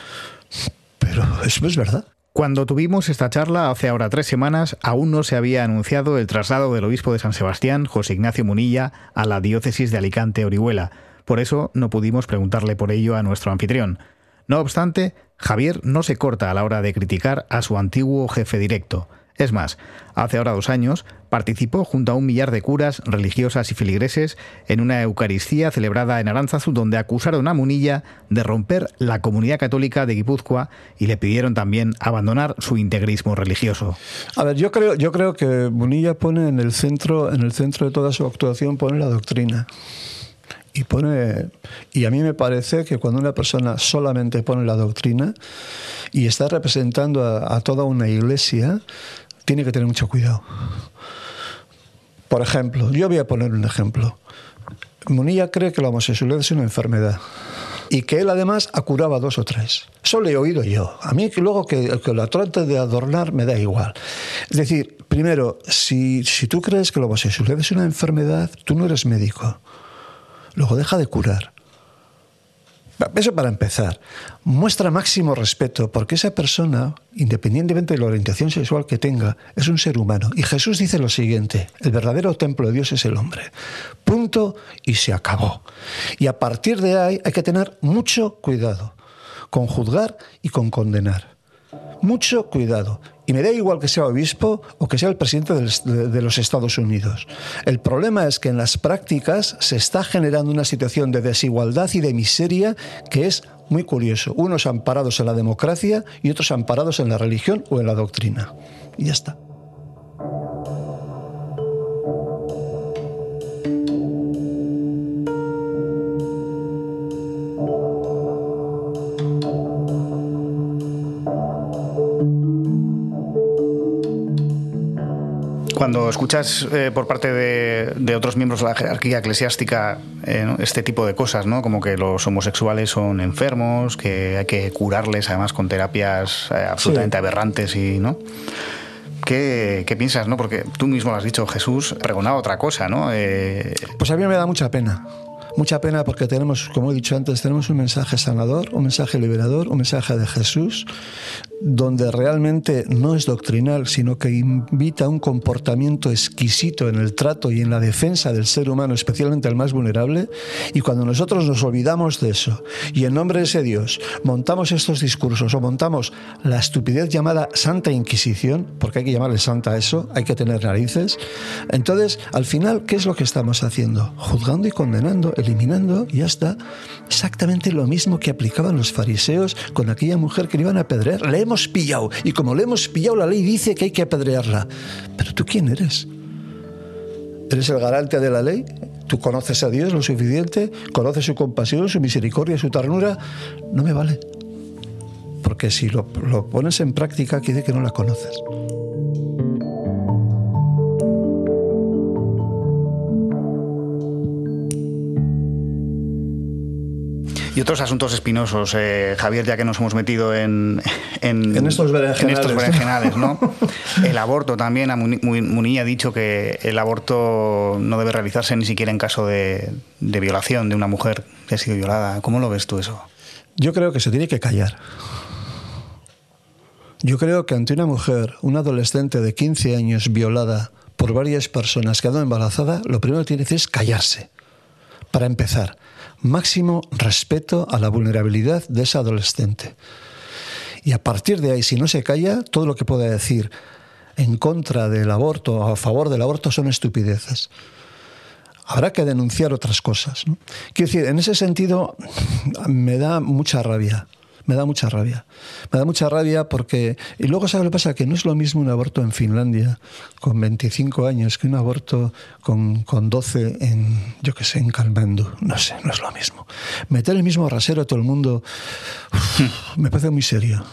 pero eso es verdad. Cuando tuvimos esta charla hace ahora tres semanas, aún no se había anunciado el traslado del obispo de San Sebastián, José Ignacio Munilla, a la diócesis de Alicante-Orihuela. Por eso no pudimos preguntarle por ello a nuestro anfitrión. No obstante, Javier no se corta a la hora de criticar a su antiguo jefe directo. Es más, hace ahora dos años participó junto a un millar de curas, religiosas y filigreses en una Eucaristía celebrada en Aránzazu donde acusaron a Munilla de romper la comunidad católica de Guipúzcoa y le pidieron también abandonar su integrismo religioso. A ver, yo creo, yo creo que Munilla pone en el centro, en el centro de toda su actuación pone la doctrina y pone y a mí me parece que cuando una persona solamente pone la doctrina y está representando a, toda una iglesia tiene que tener mucho cuidado por ejemplo yo voy a poner un ejemplo Munilla cree que la homosexualidad es una enfermedad y que él además acuraba dos o tres. Eso le he oído yo. A mí que luego que, que la trate de adornar me da igual. Es decir, primero, si, si tú crees que la homosexualidad es una enfermedad, tú no eres médico luego deja de curar. Eso para empezar. Muestra máximo respeto porque esa persona, independientemente de la orientación sexual que tenga, es un ser humano. Y Jesús dice lo siguiente, el verdadero templo de Dios es el hombre. Punto y se acabó. Y a partir de ahí hay que tener mucho cuidado con juzgar y con condenar. Mucho cuidado. Y me da igual que sea obispo o que sea el presidente de los Estados Unidos. El problema es que en las prácticas se está generando una situación de desigualdad y de miseria que es muy curioso. Unos amparados en la democracia y otros amparados en la religión o en la doctrina. Y ya está. Cuando escuchas eh, por parte de, otros miembros de la jerarquía eclesiástica eh, este tipo de cosas, ¿no? como que los homosexuales son enfermos, que hay que curarles además con terapias eh, absolutamente aberrantes y no. ¿Qué, piensas? ¿no? Porque tú mismo lo has dicho, Jesús pregonaba otra cosa, ¿no? Pues a mí me da mucha pena. Mucha pena porque tenemos, como he dicho antes, tenemos un mensaje sanador, un mensaje liberador, un mensaje de Jesús, donde realmente no es doctrinal, sino que invita a un comportamiento exquisito en el trato y en la defensa del ser humano, especialmente el más vulnerable. Y cuando nosotros nos olvidamos de eso y en nombre de ese Dios montamos estos discursos o montamos la estupidez llamada Santa Inquisición, porque hay que llamarle santa a eso, hay que tener narices, entonces al final, ¿qué es lo que estamos haciendo? Juzgando y condenando, eliminando, y ya está. Exactamente lo mismo que aplicaban los fariseos con aquella mujer que le iban a apedrear. Leemos pillado. Y como le hemos pillado, la ley dice que hay que apedrearla. Pero tú quién eres? eres el garante de la ley, tú conoces a Dios lo suficiente, conoces su compasión, su misericordia, su ternura, no me vale. Porque si lo, lo pones en práctica, quiere que no la conoces. Y otros asuntos espinosos, eh, Javier, ya que nos hemos metido en, en, estos berenjenales. ¿no? el aborto también, Munilla ha dicho que el aborto no debe realizarse ni siquiera en caso de, de violación de una mujer que ha sido violada. ¿Cómo lo ves tú eso? Yo creo que se tiene que callar. Yo creo que ante una mujer, una adolescente de 15 años violada por varias personas quedando embarazada, lo primero que tiene que hacer es callarse. Para empezar, máximo respeto a la vulnerabilidad de esa adolescente. Y a partir de ahí, si no se calla, todo lo que pueda decir en contra del aborto o a favor del aborto son estupideces. Habrá que denunciar otras cosas. Quiero decir, en ese sentido me da mucha rabia me da mucha rabia. Me da mucha rabia porque... Y luego, ¿sabes lo que pasa? Que no es lo mismo un aborto en Finlandia con 25 años que un aborto con, con 12 en, yo qué sé, en Kalmandu. No sé, no es lo mismo. Meter el mismo rasero a todo el mundo me parece muy serio.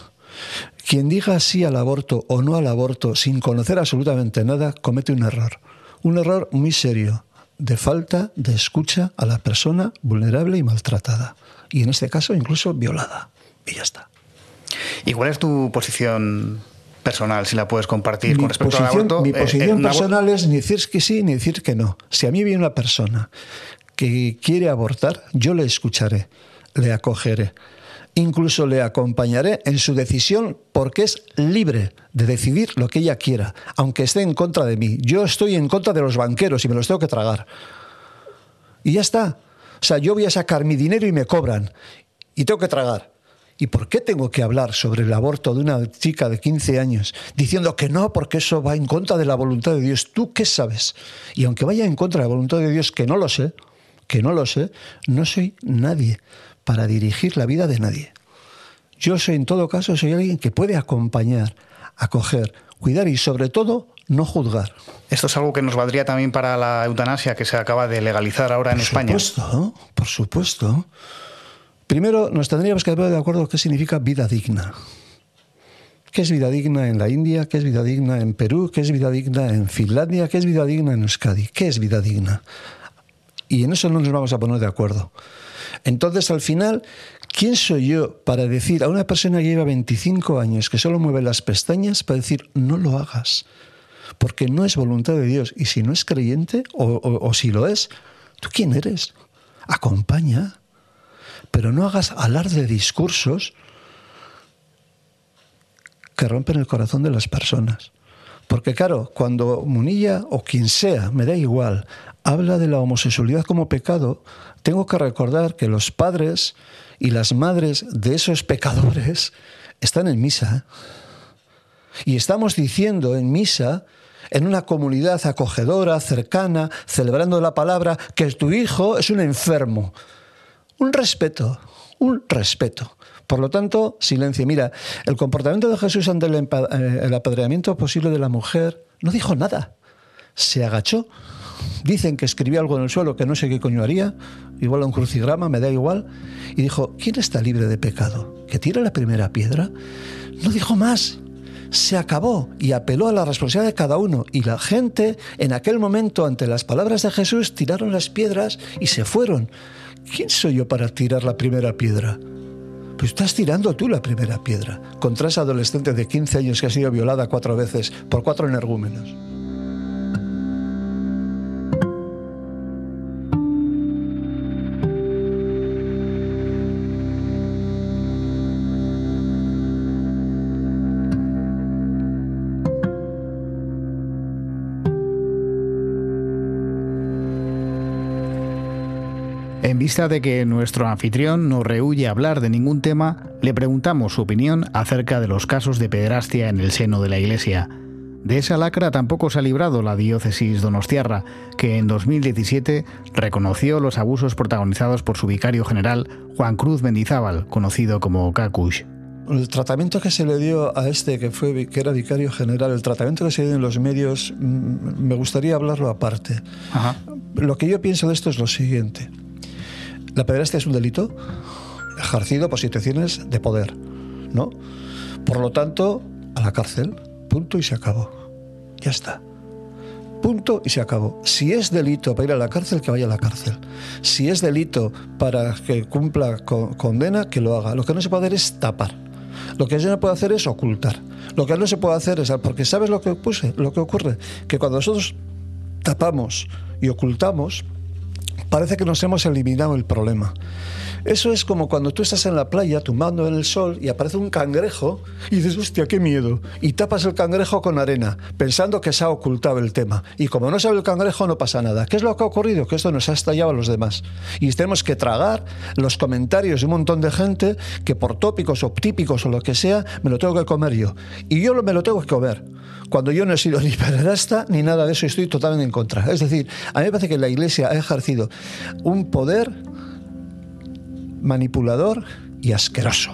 Quien diga sí al aborto o no al aborto sin conocer absolutamente nada comete un error. Un error muy serio de falta de escucha a la persona vulnerable y maltratada. Y en este caso incluso violada y ya está. ¿Y cuál es tu posición personal, si la puedes compartir con respecto al aborto? Mi eh, posición eh, personal es ni decir que sí ni decir que no. Si a mí viene una persona que quiere abortar, yo le escucharé, le acogeré. Incluso le acompañaré en su decisión porque es libre de decidir lo que ella quiera, aunque esté en contra de mí. Yo estoy en contra de los banqueros y me los tengo que tragar. Y ya está. O sea, yo voy a sacar mi dinero y me cobran. Y tengo que tragar. ¿Y por qué tengo que hablar sobre el aborto de una chica de 15 años diciendo que no, porque eso va en contra de la voluntad de Dios? ¿Tú qué sabes? Y aunque vaya en contra de la voluntad de Dios, que no lo sé, que no lo sé, no soy nadie para dirigir la vida de nadie. Yo soy, en todo caso, soy alguien que puede acompañar, acoger, cuidar y, sobre todo, no juzgar. Esto es algo que nos valdría también para la eutanasia que se acaba de legalizar ahora en España. Por supuesto, por supuesto. Primero, nos tendríamos que poner de acuerdo qué significa vida digna. ¿Qué es vida digna en la India? ¿Qué es vida digna en Perú? ¿Qué es vida digna en Finlandia? ¿Qué es vida digna en Euskadi? ¿Qué es vida digna? Y en eso no nos vamos a poner de acuerdo. Entonces, al final, ¿quién soy yo para decir a una persona que lleva 25 años, que solo mueve las pestañas, para decir, no lo hagas? Porque no es voluntad de Dios. Y si no es creyente, o, o si lo es, ¿tú quién eres? Acompaña pero no hagas alarde de discursos que rompen el corazón de las personas. Porque claro, cuando Munilla o quien sea, me da igual, habla de la homosexualidad como pecado, tengo que recordar que los padres y las madres de esos pecadores están en misa. Y estamos diciendo en misa, en una comunidad acogedora, cercana, celebrando la palabra, que tu hijo es un enfermo. Un respeto, un respeto. Por lo tanto, silencio. Mira, el comportamiento de Jesús ante el, eh, apedreamiento posible de la mujer no dijo nada. Se agachó. Dicen que escribió algo en el suelo que no sé qué coño haría, igual a un crucigrama, me da igual. Y dijo, ¿quién está libre de pecado? ¿Que tire la primera piedra? No dijo más. Se acabó y apeló a la responsabilidad de cada uno. Y la gente, en aquel momento, ante las palabras de Jesús, tiraron las piedras y se fueron. ¿Quién soy yo para tirar la primera piedra? Pues estás tirando tú la primera piedra contra esa adolescente de 15 años que ha sido violada cuatro veces por cuatro energúmenos. Vista de que nuestro anfitrión no rehuye hablar de ningún tema, le preguntamos su opinión acerca de los casos de pederastia en el seno de la Iglesia. De esa lacra tampoco se ha librado la diócesis donostiarra, que en 2017 reconoció los abusos protagonizados por su vicario general Juan Cruz Mendizábal, conocido como Cacush. el tratamiento que se le dio a este que fue que era vicario general, el tratamiento que se dio en los medios, mm, me gustaría hablarlo aparte. Lo que yo pienso de esto es lo siguiente: la pederastia es un delito ejercido por situaciones de poder, ¿no? Por lo tanto, a la cárcel, punto y se acabó. Ya está. Punto y se acabó. Si es delito para ir a la cárcel, que vaya a la cárcel. Si es delito para que cumpla condena, que lo haga. Lo que no se puede hacer es tapar. Lo que no puede hacer es ocultar. Lo que no se puede hacer es... Porque ¿sabes lo que, puse, lo que ocurre? Que cuando nosotros tapamos y ocultamos, parece que nos hemos eliminado el problema. Eso es como cuando tú estás en la playa tumbando en el sol y aparece un cangrejo y dices, hostia, qué miedo. Y tapas el cangrejo con arena, pensando que se ha ocultado el tema. Y como no sabe el cangrejo, no pasa nada. ¿Qué es lo que ha ocurrido? Que esto nos ha estallado a los demás. Y tenemos que tragar los comentarios de un montón de gente que por tópicos o típicos o lo que sea, me lo tengo que comer yo. Y yo me lo tengo que comer. Cuando yo no he sido ni pederasta ni nada de eso, estoy totalmente en contra. Es decir, a mí me parece que la Iglesia ha ejercido un poder manipulador y asqueroso.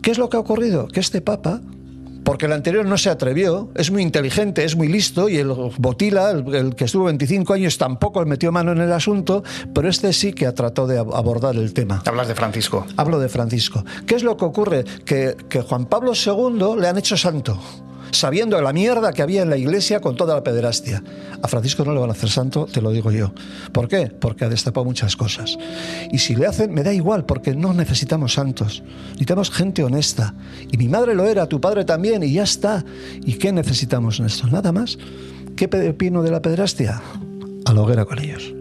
¿Qué es lo que ha ocurrido? Que este Papa, porque el anterior no se atrevió, es muy inteligente, es muy listo, y el Botila, el, que estuvo 25 años, tampoco metió mano en el asunto, pero este sí que ha tratado de abordar el tema. Hablas de Francisco. Hablo de Francisco. ¿Qué es lo que ocurre? Que, que Juan Pablo II le han hecho santo sabiendo la mierda que había en la iglesia con toda la pederastia. A Francisco no le van a hacer santo, te lo digo yo. ¿Por qué? Porque ha destapado muchas cosas. Y si le hacen, me da igual, porque no necesitamos santos. Necesitamos gente honesta. Y mi madre lo era, tu padre también, y ya está. ¿Y qué necesitamos en esto? Nada más. ¿Qué pino de la pederastia? A la hoguera con ellos.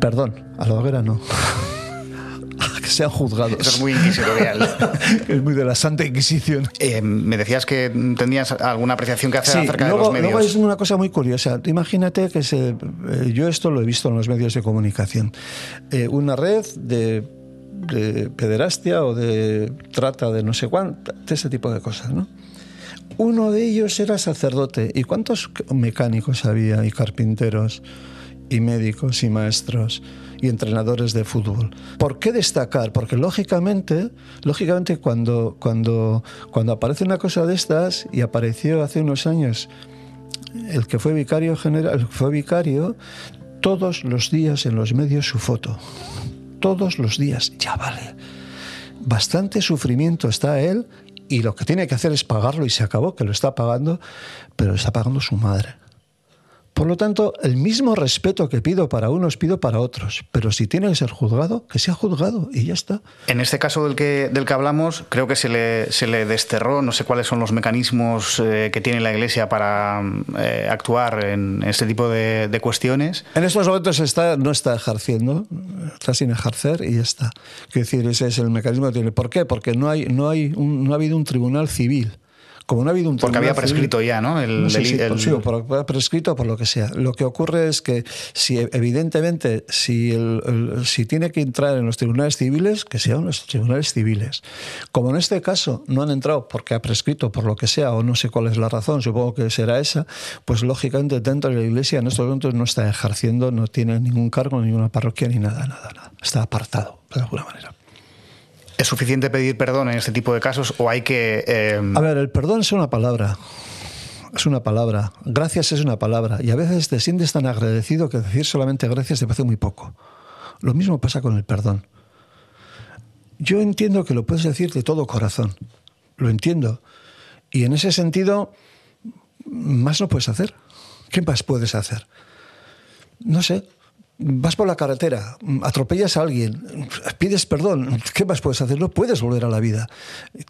Perdón, a la hoguera no. sean juzgados. Eso es muy inquisitorial. es muy de la Santa Inquisición. Eh, me decías que tenías alguna apreciación que hacer acerca de los medios. Luego es una cosa muy curiosa. Imagínate que se, eh, yo esto lo he visto en los medios de comunicación. Eh, una red de, de, pederastia o de trata de no sé cuánto, de ese tipo de cosas, ¿no? Uno de ellos era sacerdote. ¿Y cuántos mecánicos había y carpinteros y médicos y maestros? Y entrenadores de fútbol. ¿Por qué destacar? Porque lógicamente, lógicamente cuando, cuando, cuando aparece una cosa de estas, y apareció hace unos años el que fue vicario general, fue vicario, todos los días en los medios su foto. Todos los días, ya vale. Bastante sufrimiento está él y lo que tiene que hacer es pagarlo y se acabó, que lo está pagando, pero lo está pagando su madre. Por lo tanto, el mismo respeto que pido para unos pido para otros. Pero si tiene que ser juzgado, que sea juzgado y ya está. En este caso del que, del que hablamos, creo que se le, se le desterró, no sé cuáles son los mecanismos eh, que tiene la Iglesia para eh, actuar en este tipo de, cuestiones. En estos momentos está, no está ejerciendo, está sin ejercer y ya está. Quiero decir, ese es el mecanismo que tiene. ¿Por qué? Porque no, hay, no, hay no ha habido un tribunal civil como no ha habido un Porque había prescrito ya, ¿no? El, no por, prescrito por lo que sea. Lo que ocurre es que si evidentemente si, si tiene que entrar en los tribunales civiles, que sean los tribunales civiles. Como en este caso no han entrado porque ha prescrito por lo que sea o no sé cuál es la razón, supongo que será esa, pues lógicamente dentro de la iglesia en estos momentos no está ejerciendo, no tiene ningún cargo, ninguna parroquia ni nada, nada, nada. Está apartado de alguna manera. ¿Es suficiente pedir perdón en este tipo de casos o hay que... Eh, a ver, el perdón es una palabra. Es una palabra. Gracias es una palabra. Y a veces te sientes tan agradecido que decir solamente gracias te parece muy poco. Lo mismo pasa con el perdón. Yo entiendo que lo puedes decir de todo corazón. Lo entiendo. Y en ese sentido, más no puedes hacer. ¿Qué más puedes hacer? No sé, vas por la carretera, atropellas a alguien, pides perdón, ¿qué más puedes hacer? No puedes volver a la vida.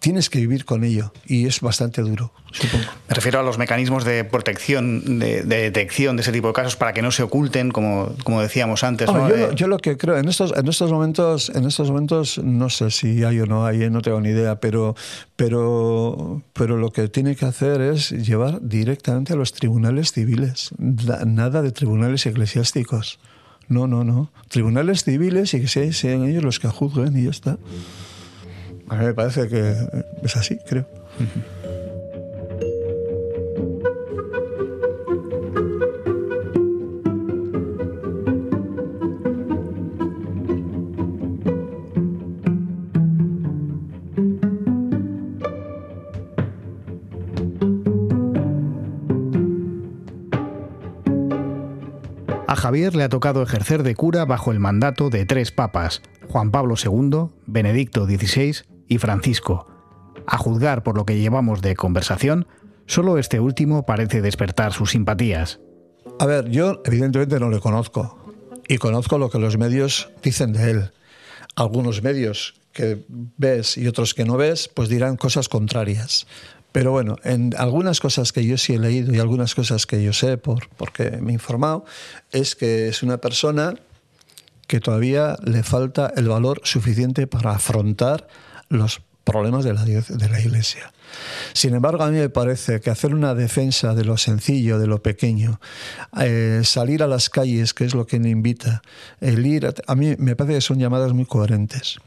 Tienes que vivir con ello y es bastante duro, supongo. Me refiero a los mecanismos de protección, de, detección de ese tipo de casos para que no se oculten, como, como decíamos antes. Eh, yo, lo que creo, en estos, en estos momentos, en estos momentos no sé si hay o no hay, eh, no tengo ni idea, pero, pero, pero lo que tiene que hacer es llevar directamente a los tribunales civiles, nada de tribunales eclesiásticos. No, no, no. Tribunales civiles y que sean ellos los que juzguen y ya está. A mí me parece que es así, creo. Javier le ha tocado ejercer de cura bajo el mandato de tres papas, Juan Pablo II, Benedicto XVI y Francisco. A juzgar por lo que llevamos de conversación, solo este último parece despertar sus simpatías. A ver, yo evidentemente no le conozco y conozco lo que los medios dicen de él. Algunos medios que ves y otros que no ves, pues dirán cosas contrarias. Pero bueno, en algunas cosas que yo sí he leído y algunas cosas que yo sé por, porque me he informado, es que es una persona que todavía le falta el valor suficiente para afrontar los problemas de la, de la Iglesia. Sin embargo, a mí me parece que hacer una defensa de lo sencillo, de lo pequeño, eh, salir a las calles, que es lo que me invita, el ir, a, a mí me parece que son llamadas muy coherentes.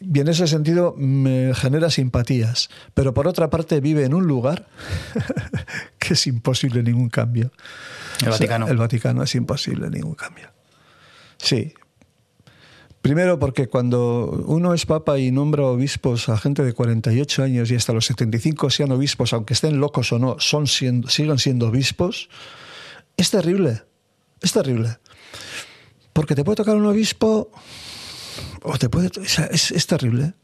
Y en ese sentido me genera simpatías, pero por otra parte vive en un lugar que es imposible ningún cambio. El Vaticano. el Vaticano es imposible ningún cambio. Sí, Primero porque cuando uno es papa y nombra obispos a gente de 48 años y hasta los 75 sean obispos, aunque estén locos o no, son siendo, sigan siendo obispos, es terrible, es terrible. Porque te puede tocar un obispo o te puede... Es, es, terrible.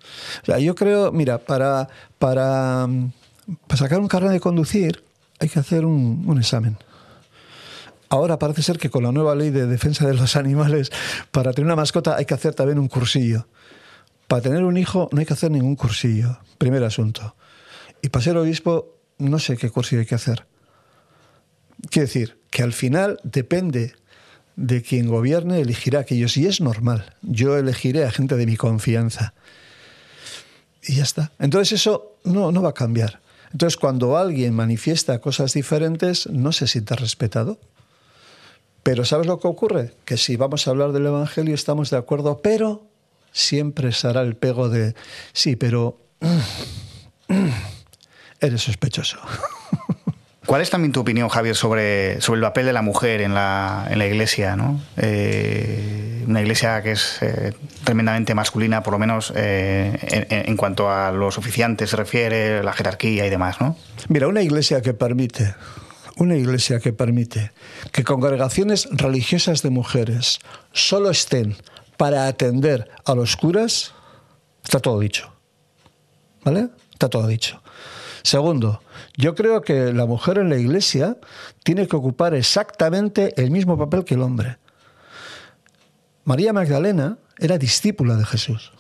O sea, yo creo, mira, para, para, para sacar un carnet de conducir hay que hacer un, un examen. Ahora parece ser que con la nueva ley de defensa de los animales, para tener una mascota hay que hacer también un cursillo. Para tener un hijo no hay que hacer ningún cursillo. Primer asunto. Y para ser obispo no sé qué cursillo hay que hacer. Quiere decir que al final depende de quien gobierne, elegirá aquellos. Y es normal. Yo elegiré a gente de mi confianza. Y ya está. Entonces eso no, no va a cambiar. Entonces cuando alguien manifiesta cosas diferentes, no se siente respetado. Pero ¿sabes lo que ocurre? Que si vamos a hablar del Evangelio estamos de acuerdo, pero siempre será el pego de, sí, pero eres sospechoso. ¿Cuál es también tu opinión, Javier, sobre, sobre el papel de la mujer en la, en la iglesia? ¿no? Eh, una iglesia que es eh, tremendamente masculina, por lo menos eh, en, en, cuanto a los oficiantes se refiere, la jerarquía y demás, ¿no? Mira, una iglesia que permite una iglesia que permite que congregaciones religiosas de mujeres solo estén para atender a los curas, está todo dicho. ¿Vale? Está todo dicho. Segundo, yo creo que la mujer en la iglesia tiene que ocupar exactamente el mismo papel que el hombre. María Magdalena era discípula de Jesús.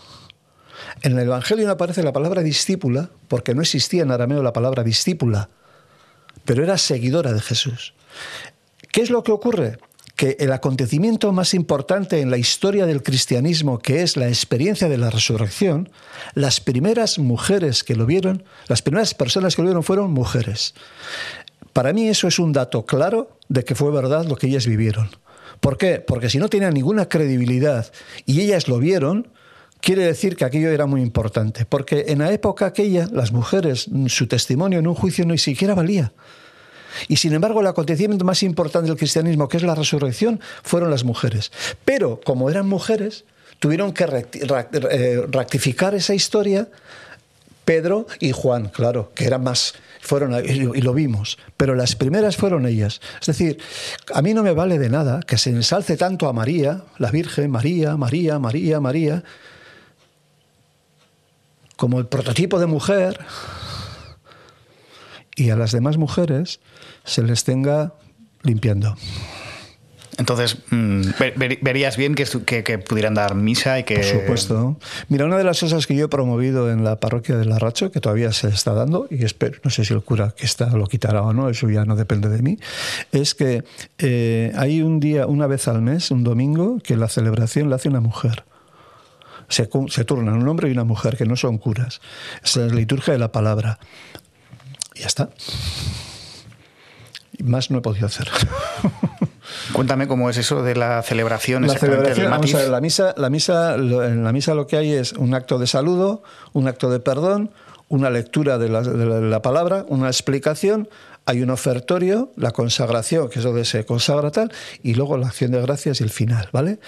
En el Evangelio no aparece la palabra discípula porque no existía en arameo la palabra discípula pero era seguidora de Jesús. ¿Qué es lo que ocurre? Que el acontecimiento más importante en la historia del cristianismo, que es la experiencia de la resurrección, las primeras mujeres que lo vieron, las primeras personas que lo vieron fueron mujeres. Para mí eso es un dato claro de que fue verdad lo que ellas vivieron. ¿Por qué? Porque si no tenían ninguna credibilidad y ellas lo vieron, quiere decir que aquello era muy importante, porque en la época aquella las mujeres, su testimonio en un juicio ni siquiera valía. Y sin embargo, el acontecimiento más importante del cristianismo, que es la resurrección, fueron las mujeres. Pero como eran mujeres, tuvieron que eh, rectificar esa historia Pedro y Juan, claro, que eran más, fueron y lo vimos, pero las primeras fueron ellas. Es decir, a mí no me vale de nada que se ensalce tanto a María, la Virgen, María, María, María, María, como el prototipo de mujer, y a las demás mujeres se les tenga limpiando. Entonces, mm, verías bien que, que, pudieran dar misa y que... Por supuesto. Mira, una de las cosas que yo he promovido en la parroquia de Larracho, que todavía se está dando, y espero, no sé si el cura que está lo quitará o no, eso ya no depende de mí, es que eh, hay un día, una vez al mes, un domingo, que la celebración la hace una mujer. Se, se turnan un hombre y una mujer, que no son curas. Es la liturgia de la palabra. Y ya está. Y más no he podido hacer. Cuéntame cómo es eso de la celebración. La celebración, vamos a ver, la misa, la misa, en la misa lo que hay es un acto de saludo, un acto de perdón, una lectura de la, de la palabra, una explicación, hay un ofertorio, la consagración, que es donde se consagra tal, y luego la acción de gracias y el final, ¿vale?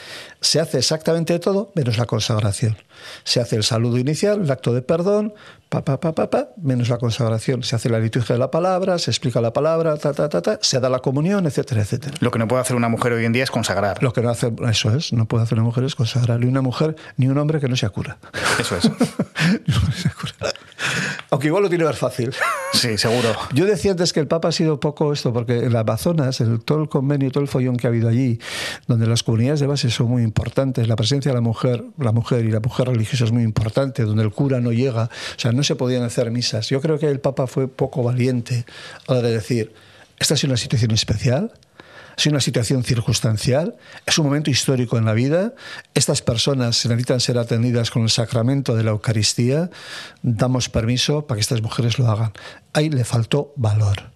Se hace exactamente todo menos la consagración. Se hace el saludo inicial, el acto de perdón, pa, pa, pa, pa, pa, menos la consagración. Se hace la liturgia de la palabra, se explica la palabra, ta, ta, ta, ta, se da la comunión, etcétera, etcétera. Lo que no puede hacer una mujer hoy en día es consagrar. Lo que no hace, eso es, no puede hacer una mujer es consagrar. Ni una mujer, ni un hombre que no sea cura. Eso es. Aunque igual lo tiene más fácil. Sí, seguro. Yo decía antes que el Papa ha sido poco esto, porque en las Amazonas, el, todo el convenio, todo el follón que ha habido allí, donde las comunidades de base son muy importantes, la presencia de la mujer, la mujer y la mujer religiosa es muy importante, donde el cura no llega, o sea, no se podían hacer misas. Yo creo que el Papa fue poco valiente a la de decir, esta es una situación especial, es una situación circunstancial, es un momento histórico en la vida, estas personas necesitan ser atendidas con el sacramento de la Eucaristía, damos permiso para que estas mujeres lo hagan. Ahí le faltó valor.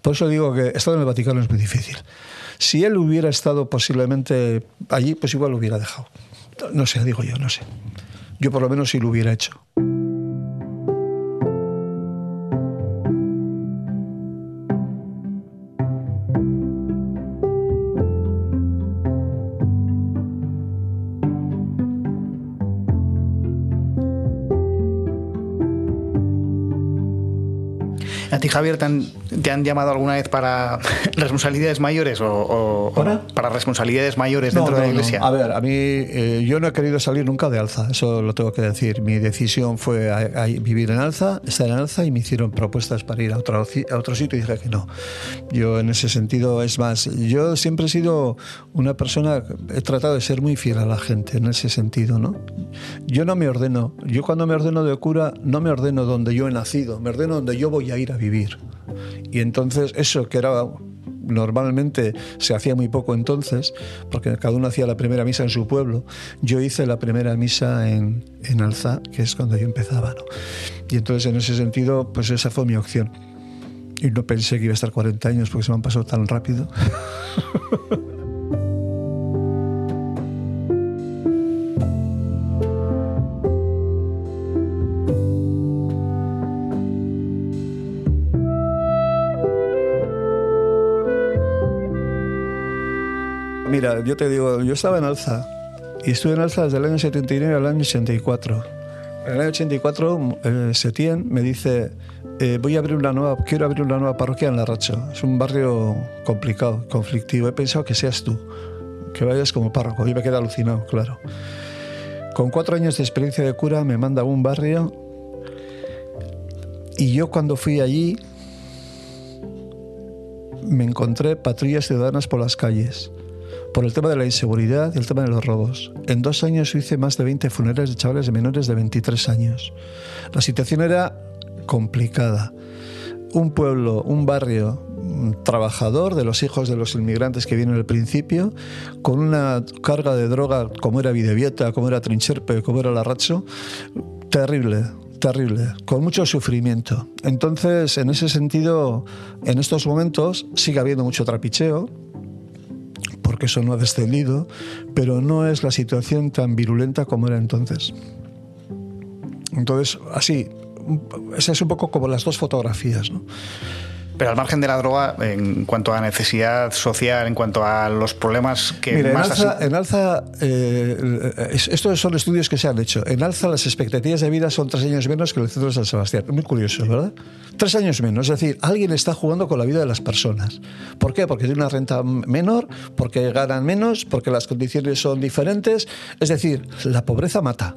Por eso digo que estar en el Vaticano es muy difícil. Si él hubiera estado posiblemente allí, pues igual lo hubiera dejado. No sé, digo yo, no sé. Yo por lo menos sí lo hubiera hecho. Javier, ¿te han, llamado alguna vez para responsabilidades mayores o, ¿Para? responsabilidades mayores dentro de la iglesia? A ver, a mí eh, yo no he querido salir nunca de Alza, eso lo tengo que decir. Mi decisión fue vivir en Alza, estar en Alza y me hicieron propuestas para ir a otro, a otro sitio y dije que no. Yo en ese sentido, es más, yo siempre he sido una persona, he tratado de ser muy fiel a la gente en ese sentido, ¿no? Yo no me ordeno, yo cuando me ordeno de cura no me ordeno donde yo he nacido, me ordeno donde yo voy a ir a vivir. Y entonces eso que era normalmente se hacía muy poco entonces, porque cada uno hacía la primera misa en su pueblo. Yo hice la primera misa en, en Alza, que es cuando yo empezaba. ¿no? Y entonces en ese sentido, pues esa fue mi opción. Y no pensé que iba a estar 40 años porque se me han pasado tan rápido. Mira, yo te digo, yo estaba en Alza y estuve en Alza desde el año 79 al año 84. En el año 84, eh, Setién me dice, eh, voy a abrir una nueva, quiero abrir una nueva parroquia en Larracho. Es un barrio complicado, conflictivo. He pensado que seas tú, que vayas como párroco. Y me quedé alucinado, claro. Con cuatro años de experiencia de cura me manda a un barrio y yo cuando fui allí me encontré patrullas ciudadanas por las calles por el tema de la inseguridad y el tema de los robos. En dos años hice más de 20 funerales de chavales de menores de 23 años. La situación era complicada. Un pueblo, un barrio trabajador de los hijos de los inmigrantes que vienen al principio, con una carga de droga como era Videvieta, como era Trincherpe, como era Larracho, terrible, terrible, con mucho sufrimiento. Entonces, en ese sentido, en estos momentos sigue habiendo mucho trapicheo, porque eso no ha descendido, pero no es la situación tan virulenta como era entonces. Entonces, así, esa es un poco como las dos fotografías. ¿no? Pero al margen de la droga, en cuanto a necesidad social, en cuanto a los problemas que más... En Alza, en alza eh, estos son estudios que se han hecho. En Alza las expectativas de vida son tres años menos que en el centro de San Sebastián. Muy curioso, ¿verdad? Tres años menos. Es decir, alguien está jugando con la vida de las personas. ¿Por qué? Porque tiene una renta menor, porque ganan menos, porque las condiciones son diferentes. Es decir, la pobreza mata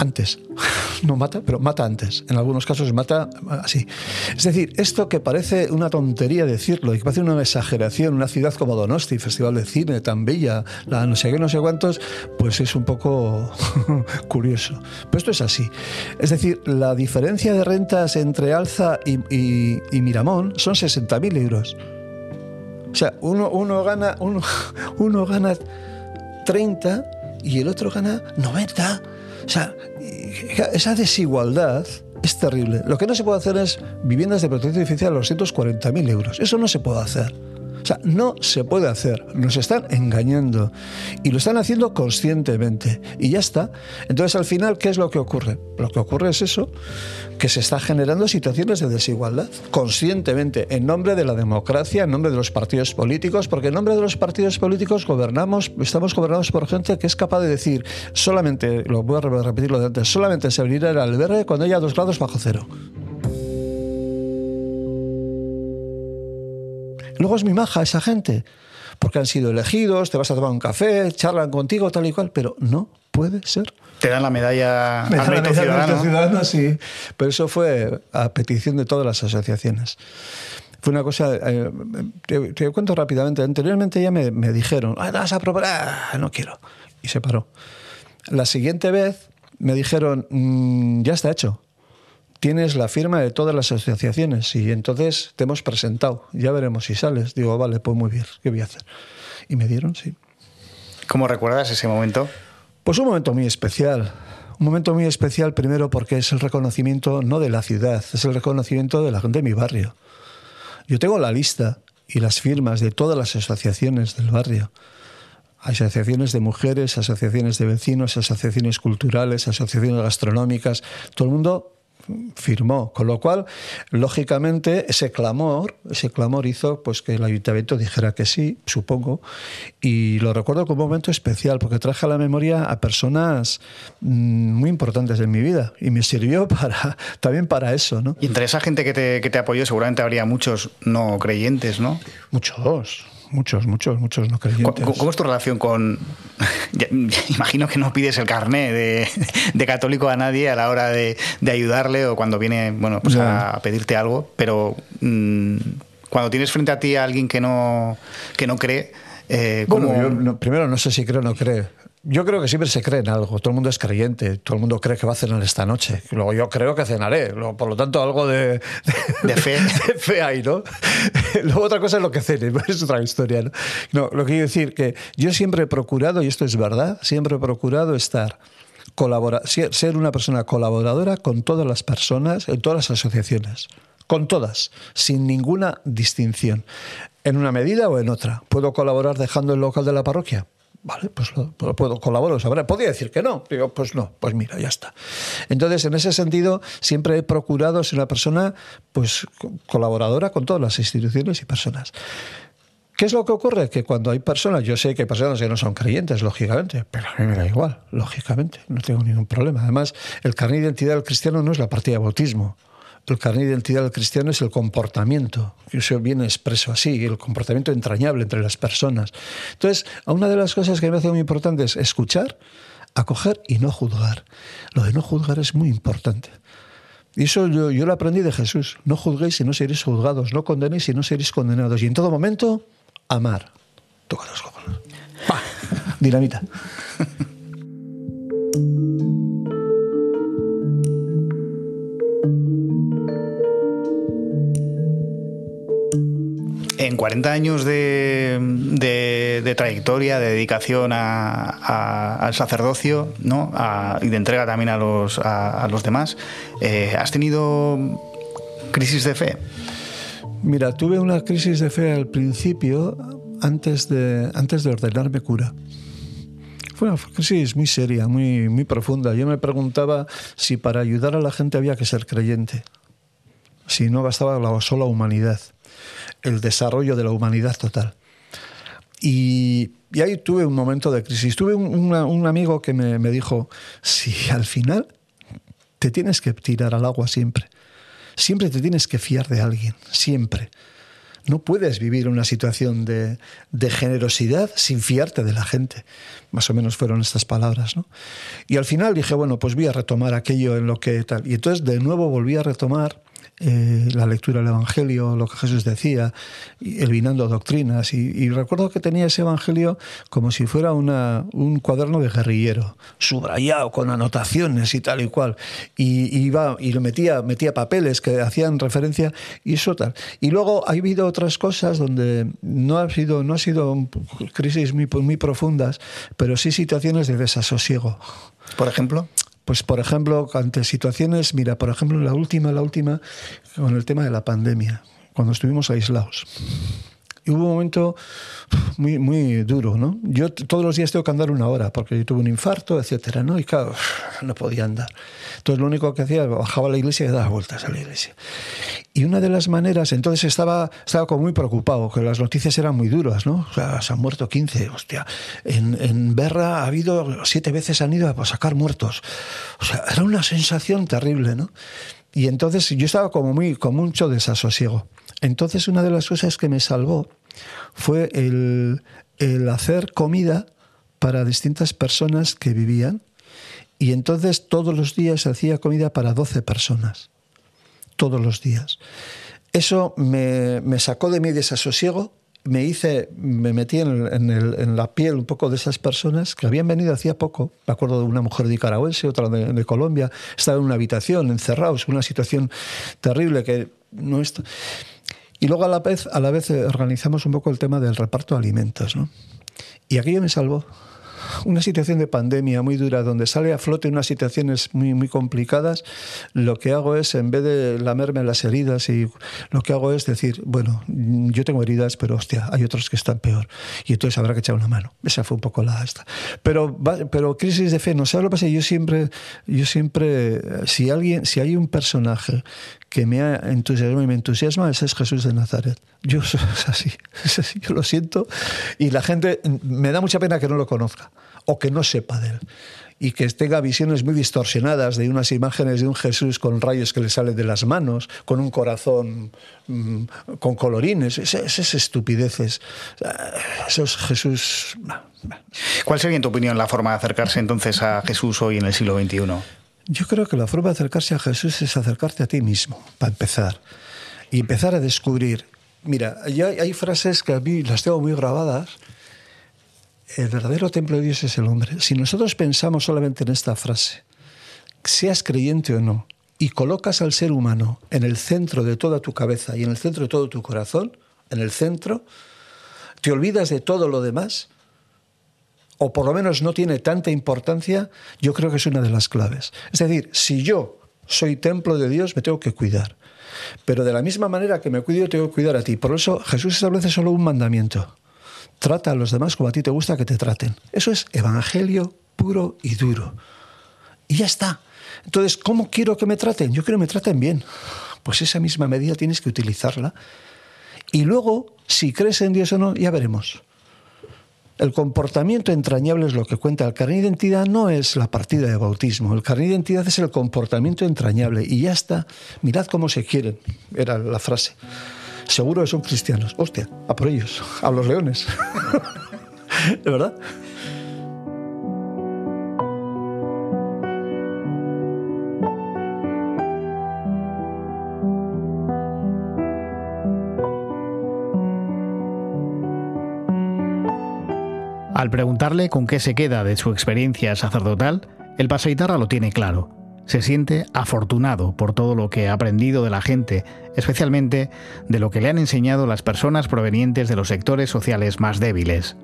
antes. No mata, pero mata antes. En algunos casos mata así. Es decir, esto que parece una tontería decirlo y que parece una exageración, una ciudad como Donosti, Festival de Cine tan bella, la no sé qué, no sé cuántos, pues es un poco curioso. Pero esto es así. Es decir, la diferencia de rentas entre Alza y, Miramón son 60.000 euros. O sea, uno, uno, gana, uno, uno gana 30 y el otro gana 90. Sea, esa desigualdad es terrible. Lo que no se puede hacer es viviendas de protección oficial a los 140.000 euros. Eso no se puede hacer. O sea, no se puede hacer. Nos están engañando. Y lo están haciendo conscientemente. Y ya está. Entonces, al final, ¿qué es lo que ocurre? Lo que ocurre es eso, que se está generando situaciones de desigualdad conscientemente, en nombre de la democracia, en nombre de los partidos políticos, porque en nombre de los partidos políticos gobernamos, estamos gobernados por gente que es capaz de decir solamente, lo voy a repetir lo de antes, solamente se abrirá el albergue cuando haya dos grados bajo cero. Luego es mi maja esa gente, porque han sido elegidos, te vas a tomar un café, charlan contigo, tal y cual, pero no puede ser. Te dan la medalla Me dan la ciudadano. ciudadano. Sí, pero eso fue a petición de todas las asociaciones. Fue una cosa, eh, te, cuento rápidamente, anteriormente ya me, dijeron, ah, vas a probar, ah, no quiero, y se paró. La siguiente vez me dijeron, mm, ya está hecho, tienes la firma de todas las asociaciones y entonces te hemos presentado, ya veremos si sales. Digo, vale, pues muy bien, ¿qué voy a hacer? Y me dieron, sí. ¿Cómo recuerdas ese momento? Pues un momento muy especial. Un momento muy especial primero porque es el reconocimiento no de la ciudad, es el reconocimiento de la gente de mi barrio. Yo tengo la lista y las firmas de todas las asociaciones del barrio. Asociaciones de mujeres, asociaciones de vecinos, asociaciones culturales, asociaciones gastronómicas. Todo el mundo firmó. Con lo cual, lógicamente, ese clamor, ese clamor hizo pues que el ayuntamiento dijera que sí, supongo. Y lo recuerdo como un momento especial, porque traje a la memoria a personas mm, muy importantes en mi vida. Y me sirvió para, también para eso. ¿no? Y entre esa gente que te, que te apoyó, seguramente habría muchos no creyentes, ¿no? Muchos Muchos, muchos, muchos no creyentes. ¿Cómo, es tu relación con.? imagino que no pides el carné de, católico a nadie a la hora de, ayudarle o cuando viene bueno, pues a pedirte algo, pero mm, cuando tienes frente a ti a alguien que no, que no cree. Eh, bueno, primero no sé si cree o no cree. Yo creo que siempre se cree en algo. Todo el mundo es creyente. Todo el mundo cree que va a cenar esta noche. Luego yo creo que cenaré. por lo tanto, algo de, de, fe. de fe hay, ¿no? Luego otra cosa es lo que cene. Es otra historia. ¿no? no, lo que quiero decir que yo siempre he procurado, y esto es verdad, siempre he procurado estar colabora, ser una persona colaboradora con todas las personas, en todas las asociaciones con todas, sin ninguna distinción, en una medida o en otra. ¿Puedo colaborar dejando el local de la parroquia? Vale, pues lo, puedo colaborar. Sabrá. Podría decir que no. Digo, pues no, pues mira, ya está. Entonces, en ese sentido, siempre he procurado ser una persona pues colaboradora con todas las instituciones y personas. ¿Qué es lo que ocurre? Que cuando hay personas, yo sé que hay personas que no son creyentes, lógicamente, pero a mí me da igual, lógicamente, no tengo ningún problema. Además, el carnet de identidad del cristiano no es la partida de bautismo. El carnet de identidad del cristiano es el comportamiento, que eso viene expreso así, el comportamiento entrañable entre las personas. Entonces, una de las cosas que me hace muy importante es escuchar, acoger y no juzgar. Lo de no juzgar es muy importante. Y eso yo, lo aprendí de Jesús. No juzguéis y no seréis juzgados, no condenéis y no seréis condenados. Y en todo momento, amar. Toca los cojones. Dinamita. En 40 años de, trayectoria, de dedicación al sacerdocio ¿no? y de entrega también a los, a, los demás, eh, ¿has tenido crisis de fe? Mira, tuve una crisis de fe al principio, antes de, antes de ordenarme cura. Fue una crisis muy seria, muy, muy profunda. Yo me preguntaba si para ayudar a la gente había que ser creyente, si no bastaba la sola humanidad el desarrollo de la humanidad total. Y, ahí tuve un momento de crisis. Tuve un, amigo que me, dijo, si al final te tienes que tirar al agua siempre, siempre te tienes que fiar de alguien, siempre. No puedes vivir una situación de, de, generosidad sin fiarte de la gente. Más o menos fueron estas palabras. ¿no? Y al final dije, bueno, pues voy a retomar aquello en lo que tal. Y entonces de nuevo volví a retomar eh, la lectura del Evangelio, lo que Jesús decía, eliminando doctrinas. Y, recuerdo que tenía ese Evangelio como si fuera una, un cuaderno de guerrillero, subrayado con anotaciones y tal y cual. Y, iba y lo metía, metía papeles que hacían referencia y eso tal. Y luego ha habido otras cosas donde no ha sido, no ha sido crisis muy, muy profundas, pero sí situaciones de desasosiego. Por ejemplo. Pues, por ejemplo, ante situaciones, mira, por ejemplo, la última, la última, con el tema de la pandemia, cuando estuvimos aislados. Y hubo un momento muy, muy duro, ¿no? Yo todos los días tengo que andar una hora porque yo tuve un infarto, etcétera, ¿no? Y claro, no podía andar. Entonces lo único que hacía, bajaba a la iglesia y daba vueltas a la iglesia. Y una de las maneras, entonces estaba, estaba como muy preocupado, que las noticias eran muy duras, ¿no? O sea, se han muerto 15, hostia. En, en Berra ha habido, siete veces han ido a sacar muertos. O sea, era una sensación terrible, ¿no? Y entonces yo estaba como muy, con mucho desasosiego. Entonces una de las cosas que me salvó fue el, hacer comida para distintas personas que vivían. Y entonces todos los días hacía comida para 12 personas. Todos los días. Eso me, me sacó de mi desasosiego me hice, me metí en, la piel un poco de esas personas que habían venido hacía poco. Me acuerdo de una mujer nicaragüense, otra de, Colombia, estaba en una habitación, encerrados, una situación terrible que no está. Y luego a la vez, a la vez organizamos un poco el tema del reparto de alimentos, ¿no? Y aquello me salvó una situación de pandemia muy dura, donde sale a flote unas situaciones muy, muy complicadas, lo que hago es, en vez de lamerme las heridas, y lo que hago es decir, bueno, yo tengo heridas, pero hostia, hay otros que están peor. Y entonces habrá que echar una mano. Esa fue un poco la esta. Pero, pero crisis de fe, no sé lo que pasa. Yo siempre, yo siempre, si alguien, si hay un personaje que me ha entusiasmado y me entusiasma, ese es Jesús de Nazaret. Yo es así, así, yo lo siento. Y la gente, me da mucha pena que no lo conozca o que no sepa de él y que tenga visiones muy distorsionadas de unas imágenes de un Jesús con rayos que le salen de las manos, con un corazón mm, con colorines, esas, estupideces. Eso es Jesús. ¿Cuál sería, en tu opinión, la forma de acercarse entonces a Jesús hoy en el siglo XXI? Yo creo que la forma de acercarse a Jesús es acercarte a ti mismo, para empezar, y empezar a descubrir. Mira, hay, hay frases que a mí las tengo muy grabadas el verdadero templo de Dios es el hombre. Si nosotros pensamos solamente en esta frase, seas creyente o no, y colocas al ser humano en el centro de toda tu cabeza y en el centro de todo tu corazón, en el centro, te olvidas de todo lo demás, o por lo menos no tiene tanta importancia, yo creo que es una de las claves. Es decir, si yo soy templo de Dios, me tengo que cuidar. Pero de la misma manera que me cuido, tengo que cuidar a ti. Por eso Jesús establece solo un mandamiento trata a los demás como a ti te gusta que te traten. Eso es evangelio puro y duro. Y ya está. Entonces, ¿cómo quiero que me traten? Yo quiero que me traten bien. Pues esa misma medida tienes que utilizarla. Y luego, si crees en Dios o no, ya veremos. El comportamiento entrañable es lo que cuenta. El carnet de identidad no es la partida de bautismo. El carnet de identidad es el comportamiento entrañable. Y ya está. Mirad cómo se quieren. Era la frase seguro que son cristianos. Hostia, a por ellos, a los leones. ¿De verdad? Al preguntarle con qué se queda de su experiencia sacerdotal, el pasaitarra lo tiene claro se siente afortunado por todo lo que ha aprendido de la gente, especialmente de lo que le han enseñado las personas provenientes de los sectores sociales más débiles.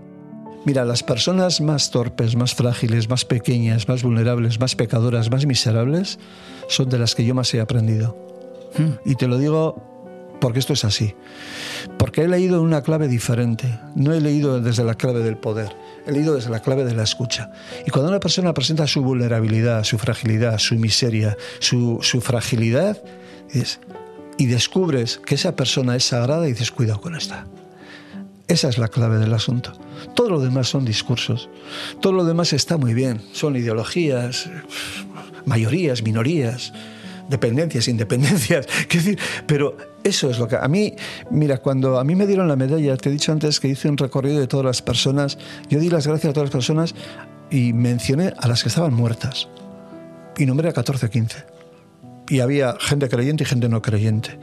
Mira, las personas más torpes, más frágiles, más pequeñas, más vulnerables, más pecadoras, más miserables, son de las que yo más he aprendido. Hmm. Y te lo digo porque esto es así. Porque he leído una clave diferente. No he leído desde la clave del poder he leído desde la clave de la escucha. Y cuando una persona presenta su vulnerabilidad, su fragilidad, su miseria, su, fragilidad, y descubres que esa persona es sagrada y dices, cuidado con esta. Esa es la clave del asunto. Todo lo demás son discursos. Todo lo demás está muy bien. Son ideologías, mayorías, minorías, dependencias, independencias. decir, pero eso es lo que a mí, mira, cuando a mí me dieron la medalla, te he dicho antes que hice un recorrido de todas las personas, yo di las gracias a todas las personas y mencioné a las que estaban muertas. Y nombré a 14 15. Y había gente creyente y gente no creyente.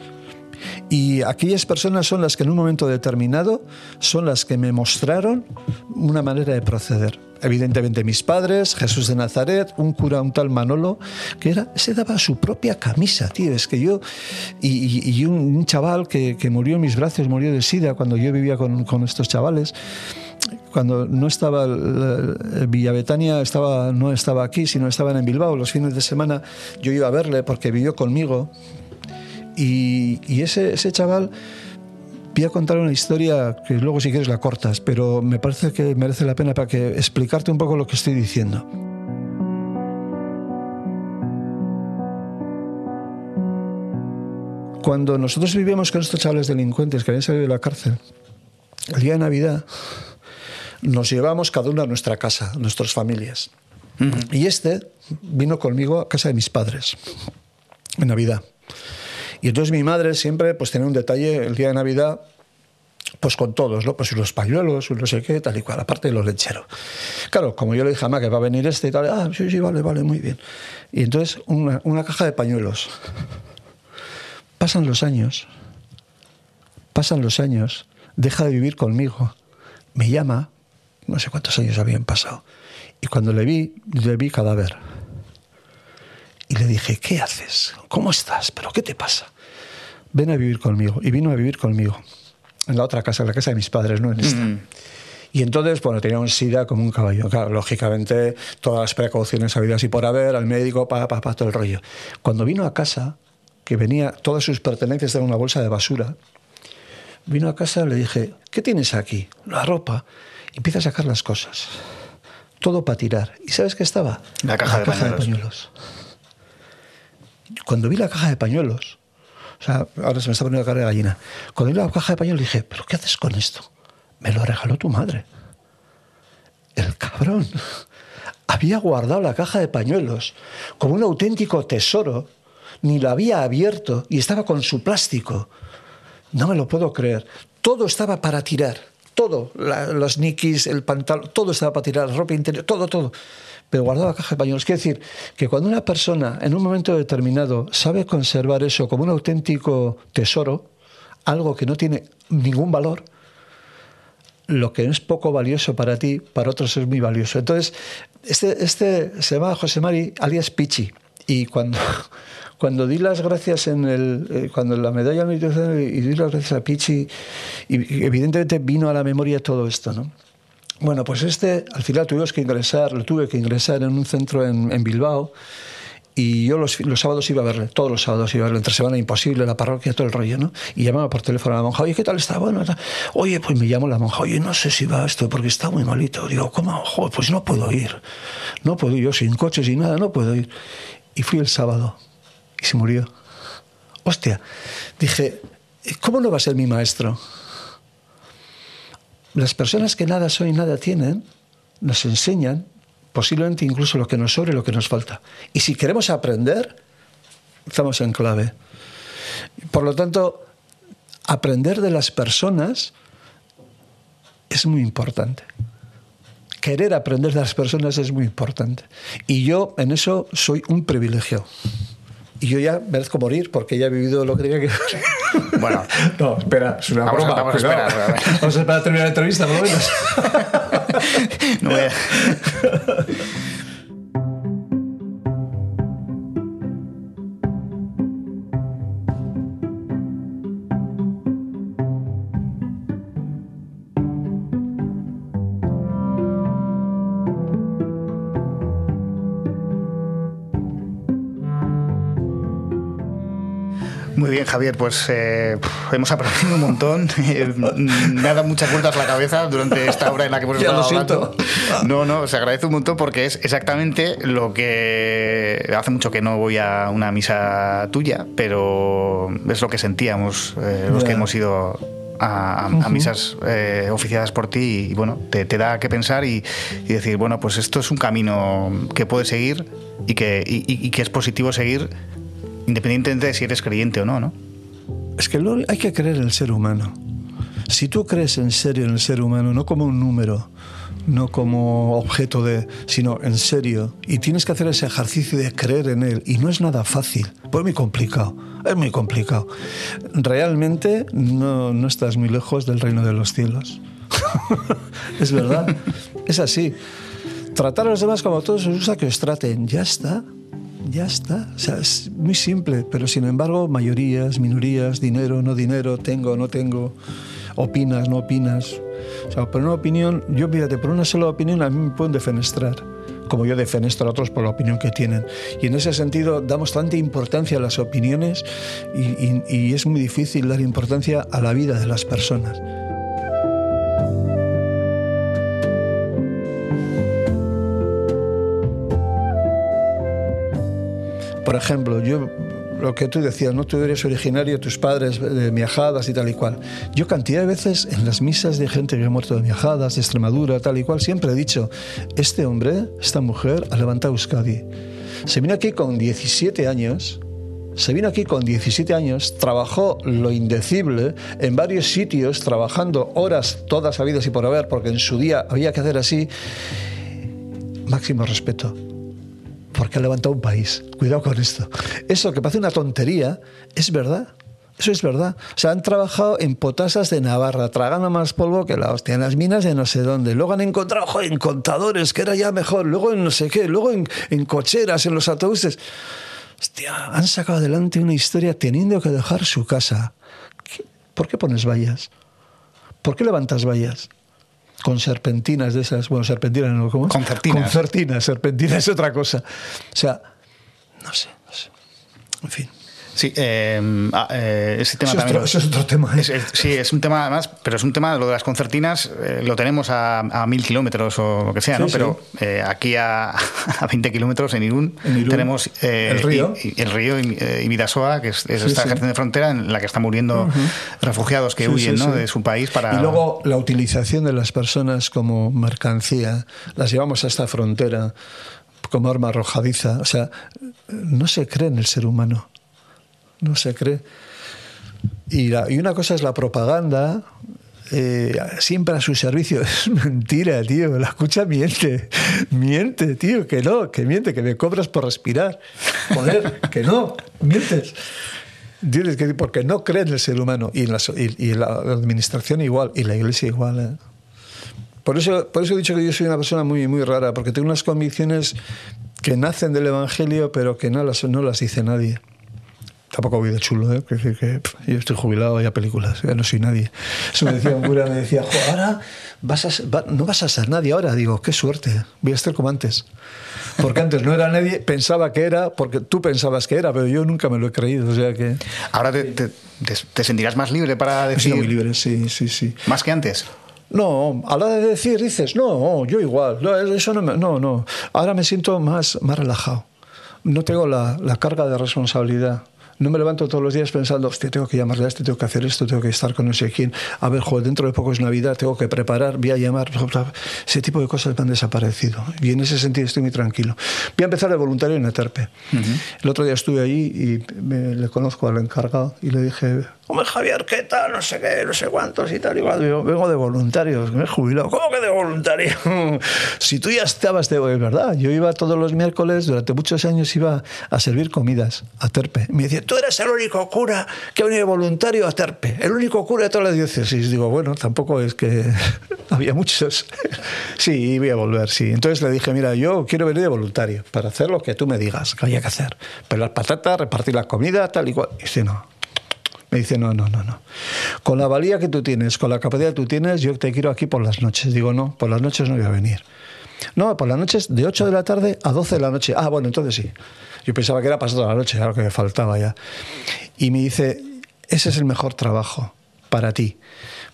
Y aquellas personas son las que en un momento determinado son las que me mostraron una manera de proceder. Evidentemente mis padres, Jesús de Nazaret, un cura, un tal Manolo, que era, se daba su propia camisa, tío. Es que yo, y, un, chaval que, murió en mis brazos, murió de sida cuando yo vivía con, estos chavales. Cuando no estaba Villa Betania estaba no estaba aquí sino estaban en Bilbao. Los fines de semana yo iba a verle porque vivió conmigo. Y, ese, ese chaval Voy a contar una historia que luego si quieres la cortas, pero me parece que merece la pena para que explicarte un poco lo que estoy diciendo. Cuando nosotros vivíamos con estos chavales delincuentes que habían salido de la cárcel, el día de Navidad nos llevamos cada uno a nuestra casa, a nuestras familias. Y este vino conmigo a casa de mis padres en Navidad. Y entonces mi madre siempre pues tenía un detalle el día de Navidad pues con todos, ¿no? Pues los pañuelos, no sé qué, tal y cual, aparte de los lecheros. Claro, como yo le dije a mamá que va a venir este y tal, ah, sí, sí, vale, vale, muy bien. Y entonces una, una caja de pañuelos. Pasan los años, pasan los años, deja de vivir conmigo, me llama, no sé cuántos años habían pasado, y cuando le vi, le vi cadáver. Y le dije, ¿qué haces? ¿Cómo estás? ¿Pero qué te pasa? Ven a vivir conmigo. Y vino a vivir conmigo, en la otra casa, en la casa de mis padres, no en esta. Mm. Y entonces, bueno, tenía un SIDA como un caballo. Claro, lógicamente, todas las precauciones habidas y por haber, al médico, pa, pa, pa, todo el rollo. Cuando vino a casa, que venía, todas sus pertenencias de una bolsa de basura, vino a casa, le dije, ¿qué tienes aquí? La ropa. Y empieza a sacar las cosas. Todo para tirar. ¿Y sabes qué estaba? La caja, de, pañuelos. Cuando vi la caja de pañuelos, o sea, ahora se me está poniendo la cara de gallina. Cuando vi la caja de pañuelos dije, ¿pero qué haces con esto? Me lo regaló tu madre. El cabrón había guardado la caja de pañuelos como un auténtico tesoro ni lo había abierto y estaba con su plástico. No me lo puedo creer. Todo estaba para tirar. Todo. los nikis, el pantalón, todo estaba para tirar. La ropa interior, todo, todo. Pero guardaba la caja de pañuelos. Quiere decir que cuando una persona en un momento determinado sabe conservar eso como un auténtico tesoro, algo que no tiene ningún valor, lo que es poco valioso para ti, para otros es muy valioso. Entonces, este, este se llama José Mari alias Pichi. Y cuando, cuando di las gracias en el, eh, cuando la medalla y di las gracias a Pichi, evidentemente vino a la memoria todo esto, ¿no? Bueno, pues este, al final tuvimos que ingresar, lo tuve que ingresar en un centro en, Bilbao, y yo los, los, sábados iba a verle, todos los sábados iba a verle, entre semana imposible, la parroquia, todo el rollo, ¿no? Y llamaba por teléfono a la monja, oye, ¿qué tal está? Bueno, oye, pues me llamo la monja, oye, no sé si va esto, porque está muy malito. Digo, ¿cómo? Joder, pues no puedo ir, no puedo ir, yo sin coches y nada, no puedo ir. Y fui el sábado y se murió. Hostia, dije, ¿cómo no va a ser mi maestro? Las personas que nada son y nada tienen nos enseñan posiblemente incluso lo que nos sobre y lo que nos falta. Y si queremos aprender, estamos en clave. Por lo tanto, aprender de las personas es muy importante. Querer aprender de las personas es muy importante. Y yo en eso soy un privilegiado y yo ya merezco morir porque ya he vivido lo que tenía que Bueno, no, espera, es una vamos, broma. Vamos a esperar. Vamos a esperar a terminar la entrevista, por lo menos. no voy a... Javier, pues eh, hemos aprendido un montón. Me ha dado muchas vueltas la cabeza durante esta hora en la que hemos estado hablando. No, no, se agradece un montón porque es exactamente lo que hace mucho que no voy a una misa tuya, pero es lo que sentíamos eh, los que hemos ido a, misas eh, oficiadas por ti y bueno, te, da que pensar y, decir, bueno, pues esto es un camino que puedes seguir y que, y que es positivo seguir independientemente de si eres creyente o no, ¿no? Es que hay que creer en el ser humano. Si tú crees en serio en el ser humano, no como un número, no como objeto de, sino en serio, y tienes que hacer ese ejercicio de creer en él, y no es nada fácil, pues muy complicado, es muy complicado. Realmente no, no estás muy lejos del reino de los cielos. es verdad, es así. Tratar a los demás como todos os gusta que os traten, ya está ya está. O sea, es muy simple, pero sin embargo, mayorías, minorías, dinero, no dinero, tengo, no tengo, opinas, no opinas. O sea, por una opinión, yo fíjate, por una sola opinión a mí me pueden defenestrar. como yo defenestro a otros por la opinión que tienen. Y en ese sentido damos tanta importancia a las opiniones y es muy difícil dar importancia a la vida de las personas. Por ejemplo, yo lo que tú decías, ¿no? Tú eres originario, tus padres de Miajadas y tal y cual. Yo cantidad de veces en las misas de gente que ha muerto de Miajadas, de Extremadura, tal y cual, siempre he dicho, este hombre, esta mujer, ha levantado Euskadi. Se vino aquí con 17 años, se vino aquí con 17 años, trabajó lo indecible en varios sitios, trabajando horas todas habidas y por haber, porque en su día había que hacer así. Máximo respeto porque ha levantado un país. Cuidado con esto. Eso que parece una tontería, es verdad. Eso es verdad. O sea, han trabajado en potasas de Navarra, tragando más polvo que la hostia, en las minas de no sé dónde. Luego han encontrado en contadores, que era ya mejor. Luego en no sé qué. Luego en, en cocheras, en los autobuses. Hostia, han sacado adelante una historia teniendo que dejar su casa. ¿Por qué pones vallas? ¿Por qué levantas vallas? Con serpentinas de esas, bueno, serpentinas no, ¿cómo? Concertinas. Concertinas, serpentinas es otra cosa. O sea, no sé, no sé. En fin. Sí, em, ah, eh, ese tema también. eso es otro tema. ¿eh? sí, es un tema además, pero es un tema, lo de las concertinas, eh, lo tenemos a, mil kilómetros o lo que sea, ¿no? Pero aquí a, a, 20 kilómetros en Irún, tenemos el río, y, el río Ibidasoa, que es, esta estación de frontera en la que están muriendo refugiados que huyen ¿no? de su país para. Y luego la utilización de las personas como mercancía, las llevamos a esta frontera como arma arrojadiza. O sea, no se cree en el ser humano no se cree. Y, una cosa es la propaganda, eh, siempre a su servicio. Es mentira, tío. La escucha miente. Miente, tío. Que no, que miente, que me cobras por respirar. Joder, que no, mientes. Dices que porque no cree en el ser humano. Y en la administración igual. Y la iglesia igual. ¿eh? Por, eso, por eso he dicho que yo soy una persona muy, muy rara. Porque tengo unas convicciones que nacen del Evangelio, pero que no las, no las dice nadie. Tampoco voy de chulo, ¿eh? que, que, yo estoy jubilado ya películas, ya no soy nadie. Eso me decía un cura, me decía, ahora vas a, no vas a ser nadie ahora. Digo, qué suerte, voy a estar como antes. Porque antes no era nadie, pensaba que era, porque tú pensabas que era, pero yo nunca me lo he creído. O sea que... Ahora te, te, sentirás más libre para decir... muy libre, sí, sí, sí. ¿Más que antes? No, a la de decir dices, no, yo igual, no, eso no, no, no. Ahora me siento más, más relajado. No tengo la, la carga de responsabilidad no me levanto todos los días pensando, hostia, tengo que llamarle a este, tengo que hacer esto, tengo que estar con no sé quién. A ver, joder, dentro de poco es Navidad, tengo que preparar, voy a llamar. Ese tipo de cosas me han desaparecido. Y en ese sentido estoy muy tranquilo. Voy a empezar de voluntario en Eterpe. El otro día estuve allí y me, le conozco al encargado y le dije, hombre Javier, ¿qué tal? No sé qué, no sé cuántos y tal. Igual, yo vengo de voluntarios, me he jubilado. ¿Cómo que de voluntario? si tú ya estabas de... Es verdad, yo iba todos los miércoles, durante muchos años iba a servir comidas a Terpe. Me decía, tú eres el único cura que ha venido voluntario a Terpe, el único cura de toda la diócesis. Digo, bueno, tampoco es que había muchos. sí, voy a volver, sí. Entonces le dije, mira, yo quiero venir de voluntario para hacer lo que tú me digas que había que hacer. Pero las patatas, repartir la comida, tal y cual. Y dice, no, me dice, no, no, no, no. Con la valía que tú tienes, con la capacidad que tú tienes, yo te quiero aquí por las noches. Digo, no, por las noches no voy a venir. No, por las noches de 8 de la tarde a 12 de la noche. Ah, bueno, entonces sí. Yo pensaba que era pasado la noche, era lo que me faltaba ya. Y me dice, ese es el mejor trabajo para ti.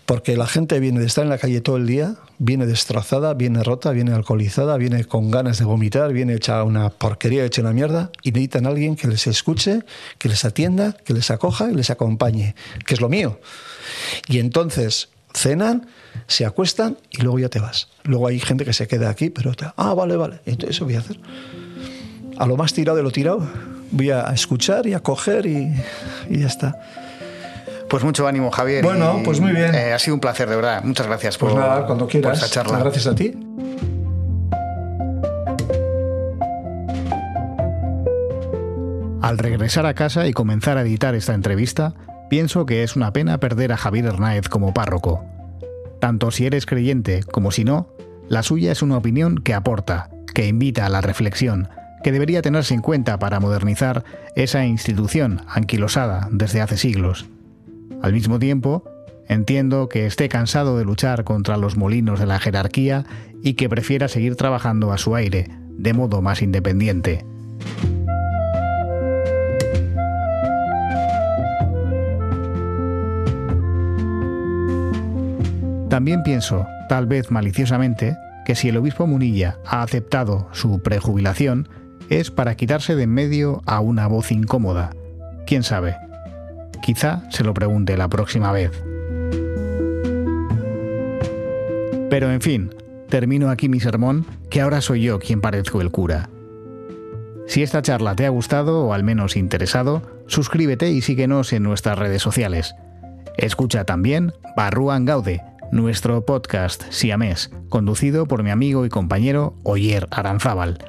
Porque la gente viene de estar en la calle todo el día, viene destrozada, viene rota, viene alcoholizada, viene con ganas de vomitar, viene hecha una porquería, hecha una mierda, y necesitan a alguien que les escuche, que les atienda, que les acoja y les acompañe, que es lo mío. Y entonces cenan, se acuestan y luego ya te vas. Luego hay gente que se queda aquí, pero te, ah, vale, vale, entonces eso voy a hacer. A lo más tirado de lo tirado, voy a escuchar y a coger y, y ya está. Pues mucho ánimo, Javier. Bueno, pues muy bien. Eh, ha sido un placer, de verdad. Muchas gracias pues por, nada, cuando quieras. esta charla. Gracias a ti. Al regresar a casa y comenzar a editar esta entrevista, pienso que es una pena perder a Javier Hernáez como párroco. Tanto si eres creyente como si no, la suya es una opinión que aporta, que invita a la reflexión, que debería tenerse en cuenta para modernizar esa institución anquilosada desde hace siglos. Al mismo tiempo, entiendo que esté cansado de luchar contra los molinos de la jerarquía y que prefiera seguir trabajando a su aire, de modo más independiente. También pienso, tal vez maliciosamente, que si el obispo Munilla ha aceptado su prejubilación es para quitarse de en medio a una voz incómoda. ¿Quién sabe? Quizá se lo pregunte la próxima vez. Pero en fin, termino aquí mi sermón, que ahora soy yo quien parezco el cura. Si esta charla te ha gustado o al menos interesado, suscríbete y síguenos en nuestras redes sociales. Escucha también Barruan Gaude, nuestro podcast siamés, conducido por mi amigo y compañero Oyer Aranzábal.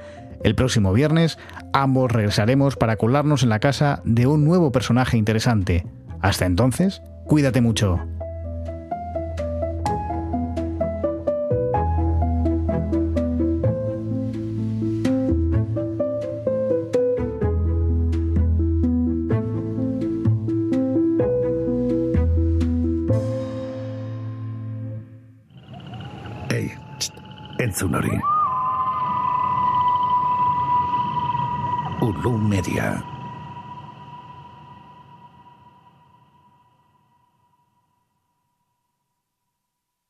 El próximo viernes ambos regresaremos para colarnos en la casa de un nuevo personaje interesante. Hasta entonces, cuídate mucho.